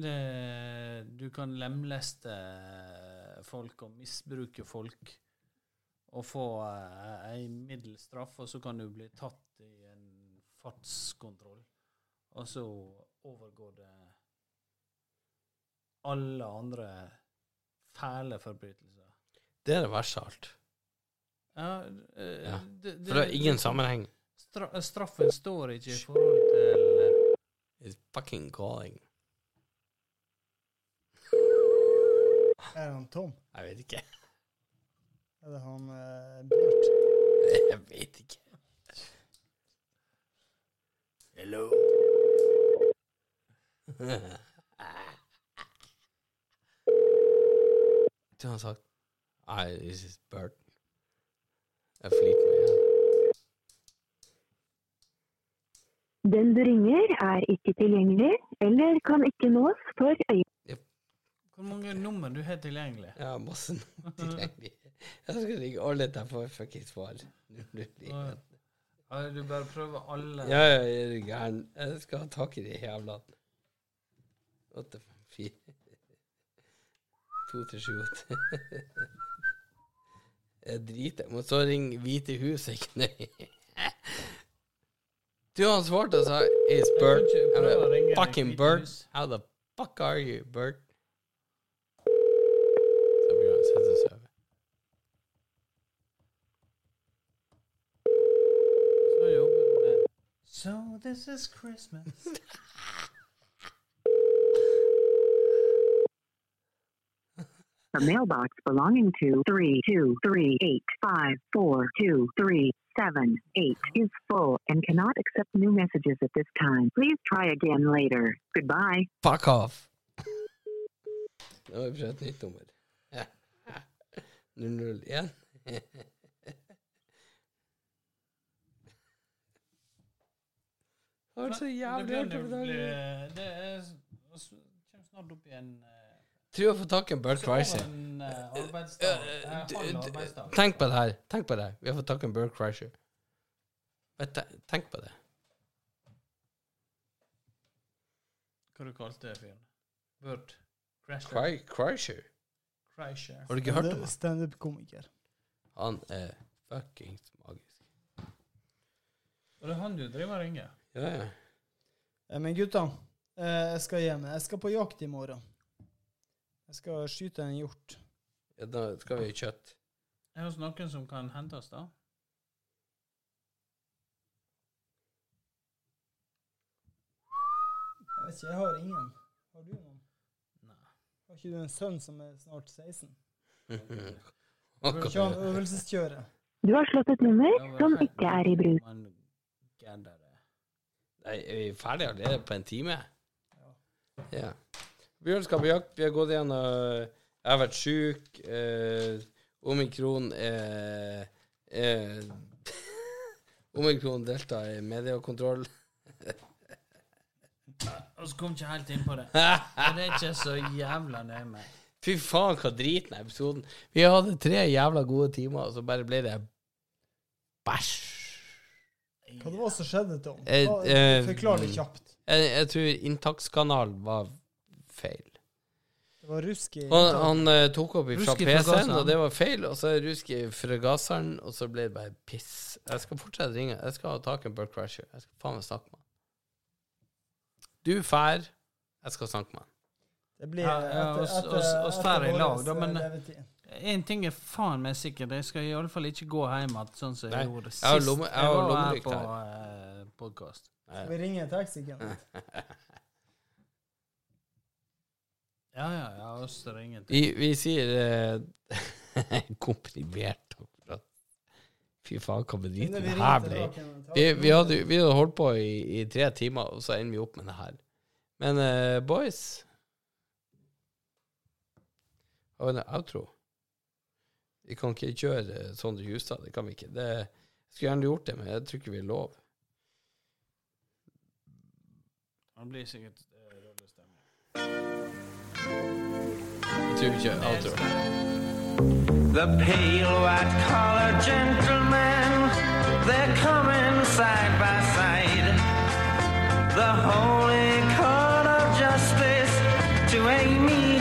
Det, du kan lemleste folk og misbruke folk og få eh, ei middels straff, og så kan du bli tatt fartskontroll, og så overgår det alle andre fæle forbrytelser. Det er det verste av alt. Ja, eh, Ja. det, For det er ingen sammenheng. Stra straffen står ikke i forhold til It's fucking calling. Er han Tom? Jeg vet ikke. Er det han eh, Bjørt? Jeg vet ikke. Hello. Du har sagt Nei, this is Bert. Jeg flirte med igjen. Den du ringer er ikke tilgjengelig eller kan ikke nås for øye. Hvor mange nummer du har tilgjengelig? Ja, masse nummer tilgjengelig. Jeg skal ringe alle til jeg får fuckings svar. Ja, du bare prøver alle? Ja, ja, er er gæren. Jeg skal ha tak i de jævla Åtte, fire To, til sju, åtte. Jeg driter. Må så ringe Hvite hus, ikke nøye. Du, han svarte og sa Is Bert Fucking Bert. How the fuck are you, Bert? So this is Christmas. A mailbox belonging to 323854237 is full and cannot accept new messages at this time. Please try again later. Goodbye. Fuck off! Nå har vi prøvd et nytt nummer. 001. Det var så jævlig Det hardt på dagen. Det er kommer snart opp i en eh, Tror jeg får tak i en Bert over Kreischer. en eh. Eh, Eh. Tenk på det her. Tenk på det. Vi har fått tak i en Bert Kreischer. Tenk på det. Hva du kalte du fyren? Krai- Kreischer. Har du ikke hørt om ham? Standup-komiker. Han er fuckings magisk. Og det er han du driver og ringer? Ja, ja. Eh, Men gutta, eh, jeg skal hjem. Jeg skal på jakt i morgen. Jeg skal skyte en hjort. ja da skal vi ha kjøtt. Er det noen som kan hente oss, da? Jeg vet ikke, jeg har ingen. Har du noen? Nei. Har ikke du en sønn som er snart 16? Akkurat. Kjøre han øvelseskjøre. Du har slått et nummer som ikke er i bruk. Man gadder det. Nei, er vi ferdige allerede på en time? Ja. Bjørn skal på jakt. Vi har gått igjennom Jeg har vært sjuk. Eh, omikron eh, eh, Omikron delta i mediekontroll. Og så kom ikke helt inn på det. Og det er ikke så jævla nøye med. Fy faen, hva driten er episoden. Vi hadde tre jævla gode timer, og så bare ble det bæsj. Hva det var som skjedde, Tom? Eh, eh, Forklar det kjapt. Jeg, jeg tror inntakskanalen var feil. Det var rusk i Han, han eh, tok opp fra i PC-en, og det var feil. Og så rusk i fregasseren, og så ble det bare piss. Jeg skal fortsette å ringe. Jeg skal ha tak i en Burt Crasher. Jeg skal faen meg snakke med han. Du fær. Jeg skal snakke med han. Det blir Ja, ja, oss- oss- oss færre i lag, da, eh, men- En ting er faen meg sikkert. Jeg skal iallfall ikke gå hjem igjen sånn som jeg gjorde sist jeg har lomme- jeg har var her på uh, podkast. Skal vi ringe en taxi? Ja, ja, ja, oss er det ingenting. Vi, vi sier uh, komprimert akkurat. Fy faen, hva bedriten her ble. Vi, vi, hadde, vi hadde holdt på i, i tre timer, og så ender vi opp med det her. Men uh, boys Har vi en outro? Vi kan ikke kjøre. Det kan vi ikke. Det, jeg skulle gjerne gjort det, men jeg tror ikke vi er lov. Han blir sikkert. Jeg tror vi kjører outro. The pale white collar gentlemen, they're coming side by side. The holy court of justice to Amy.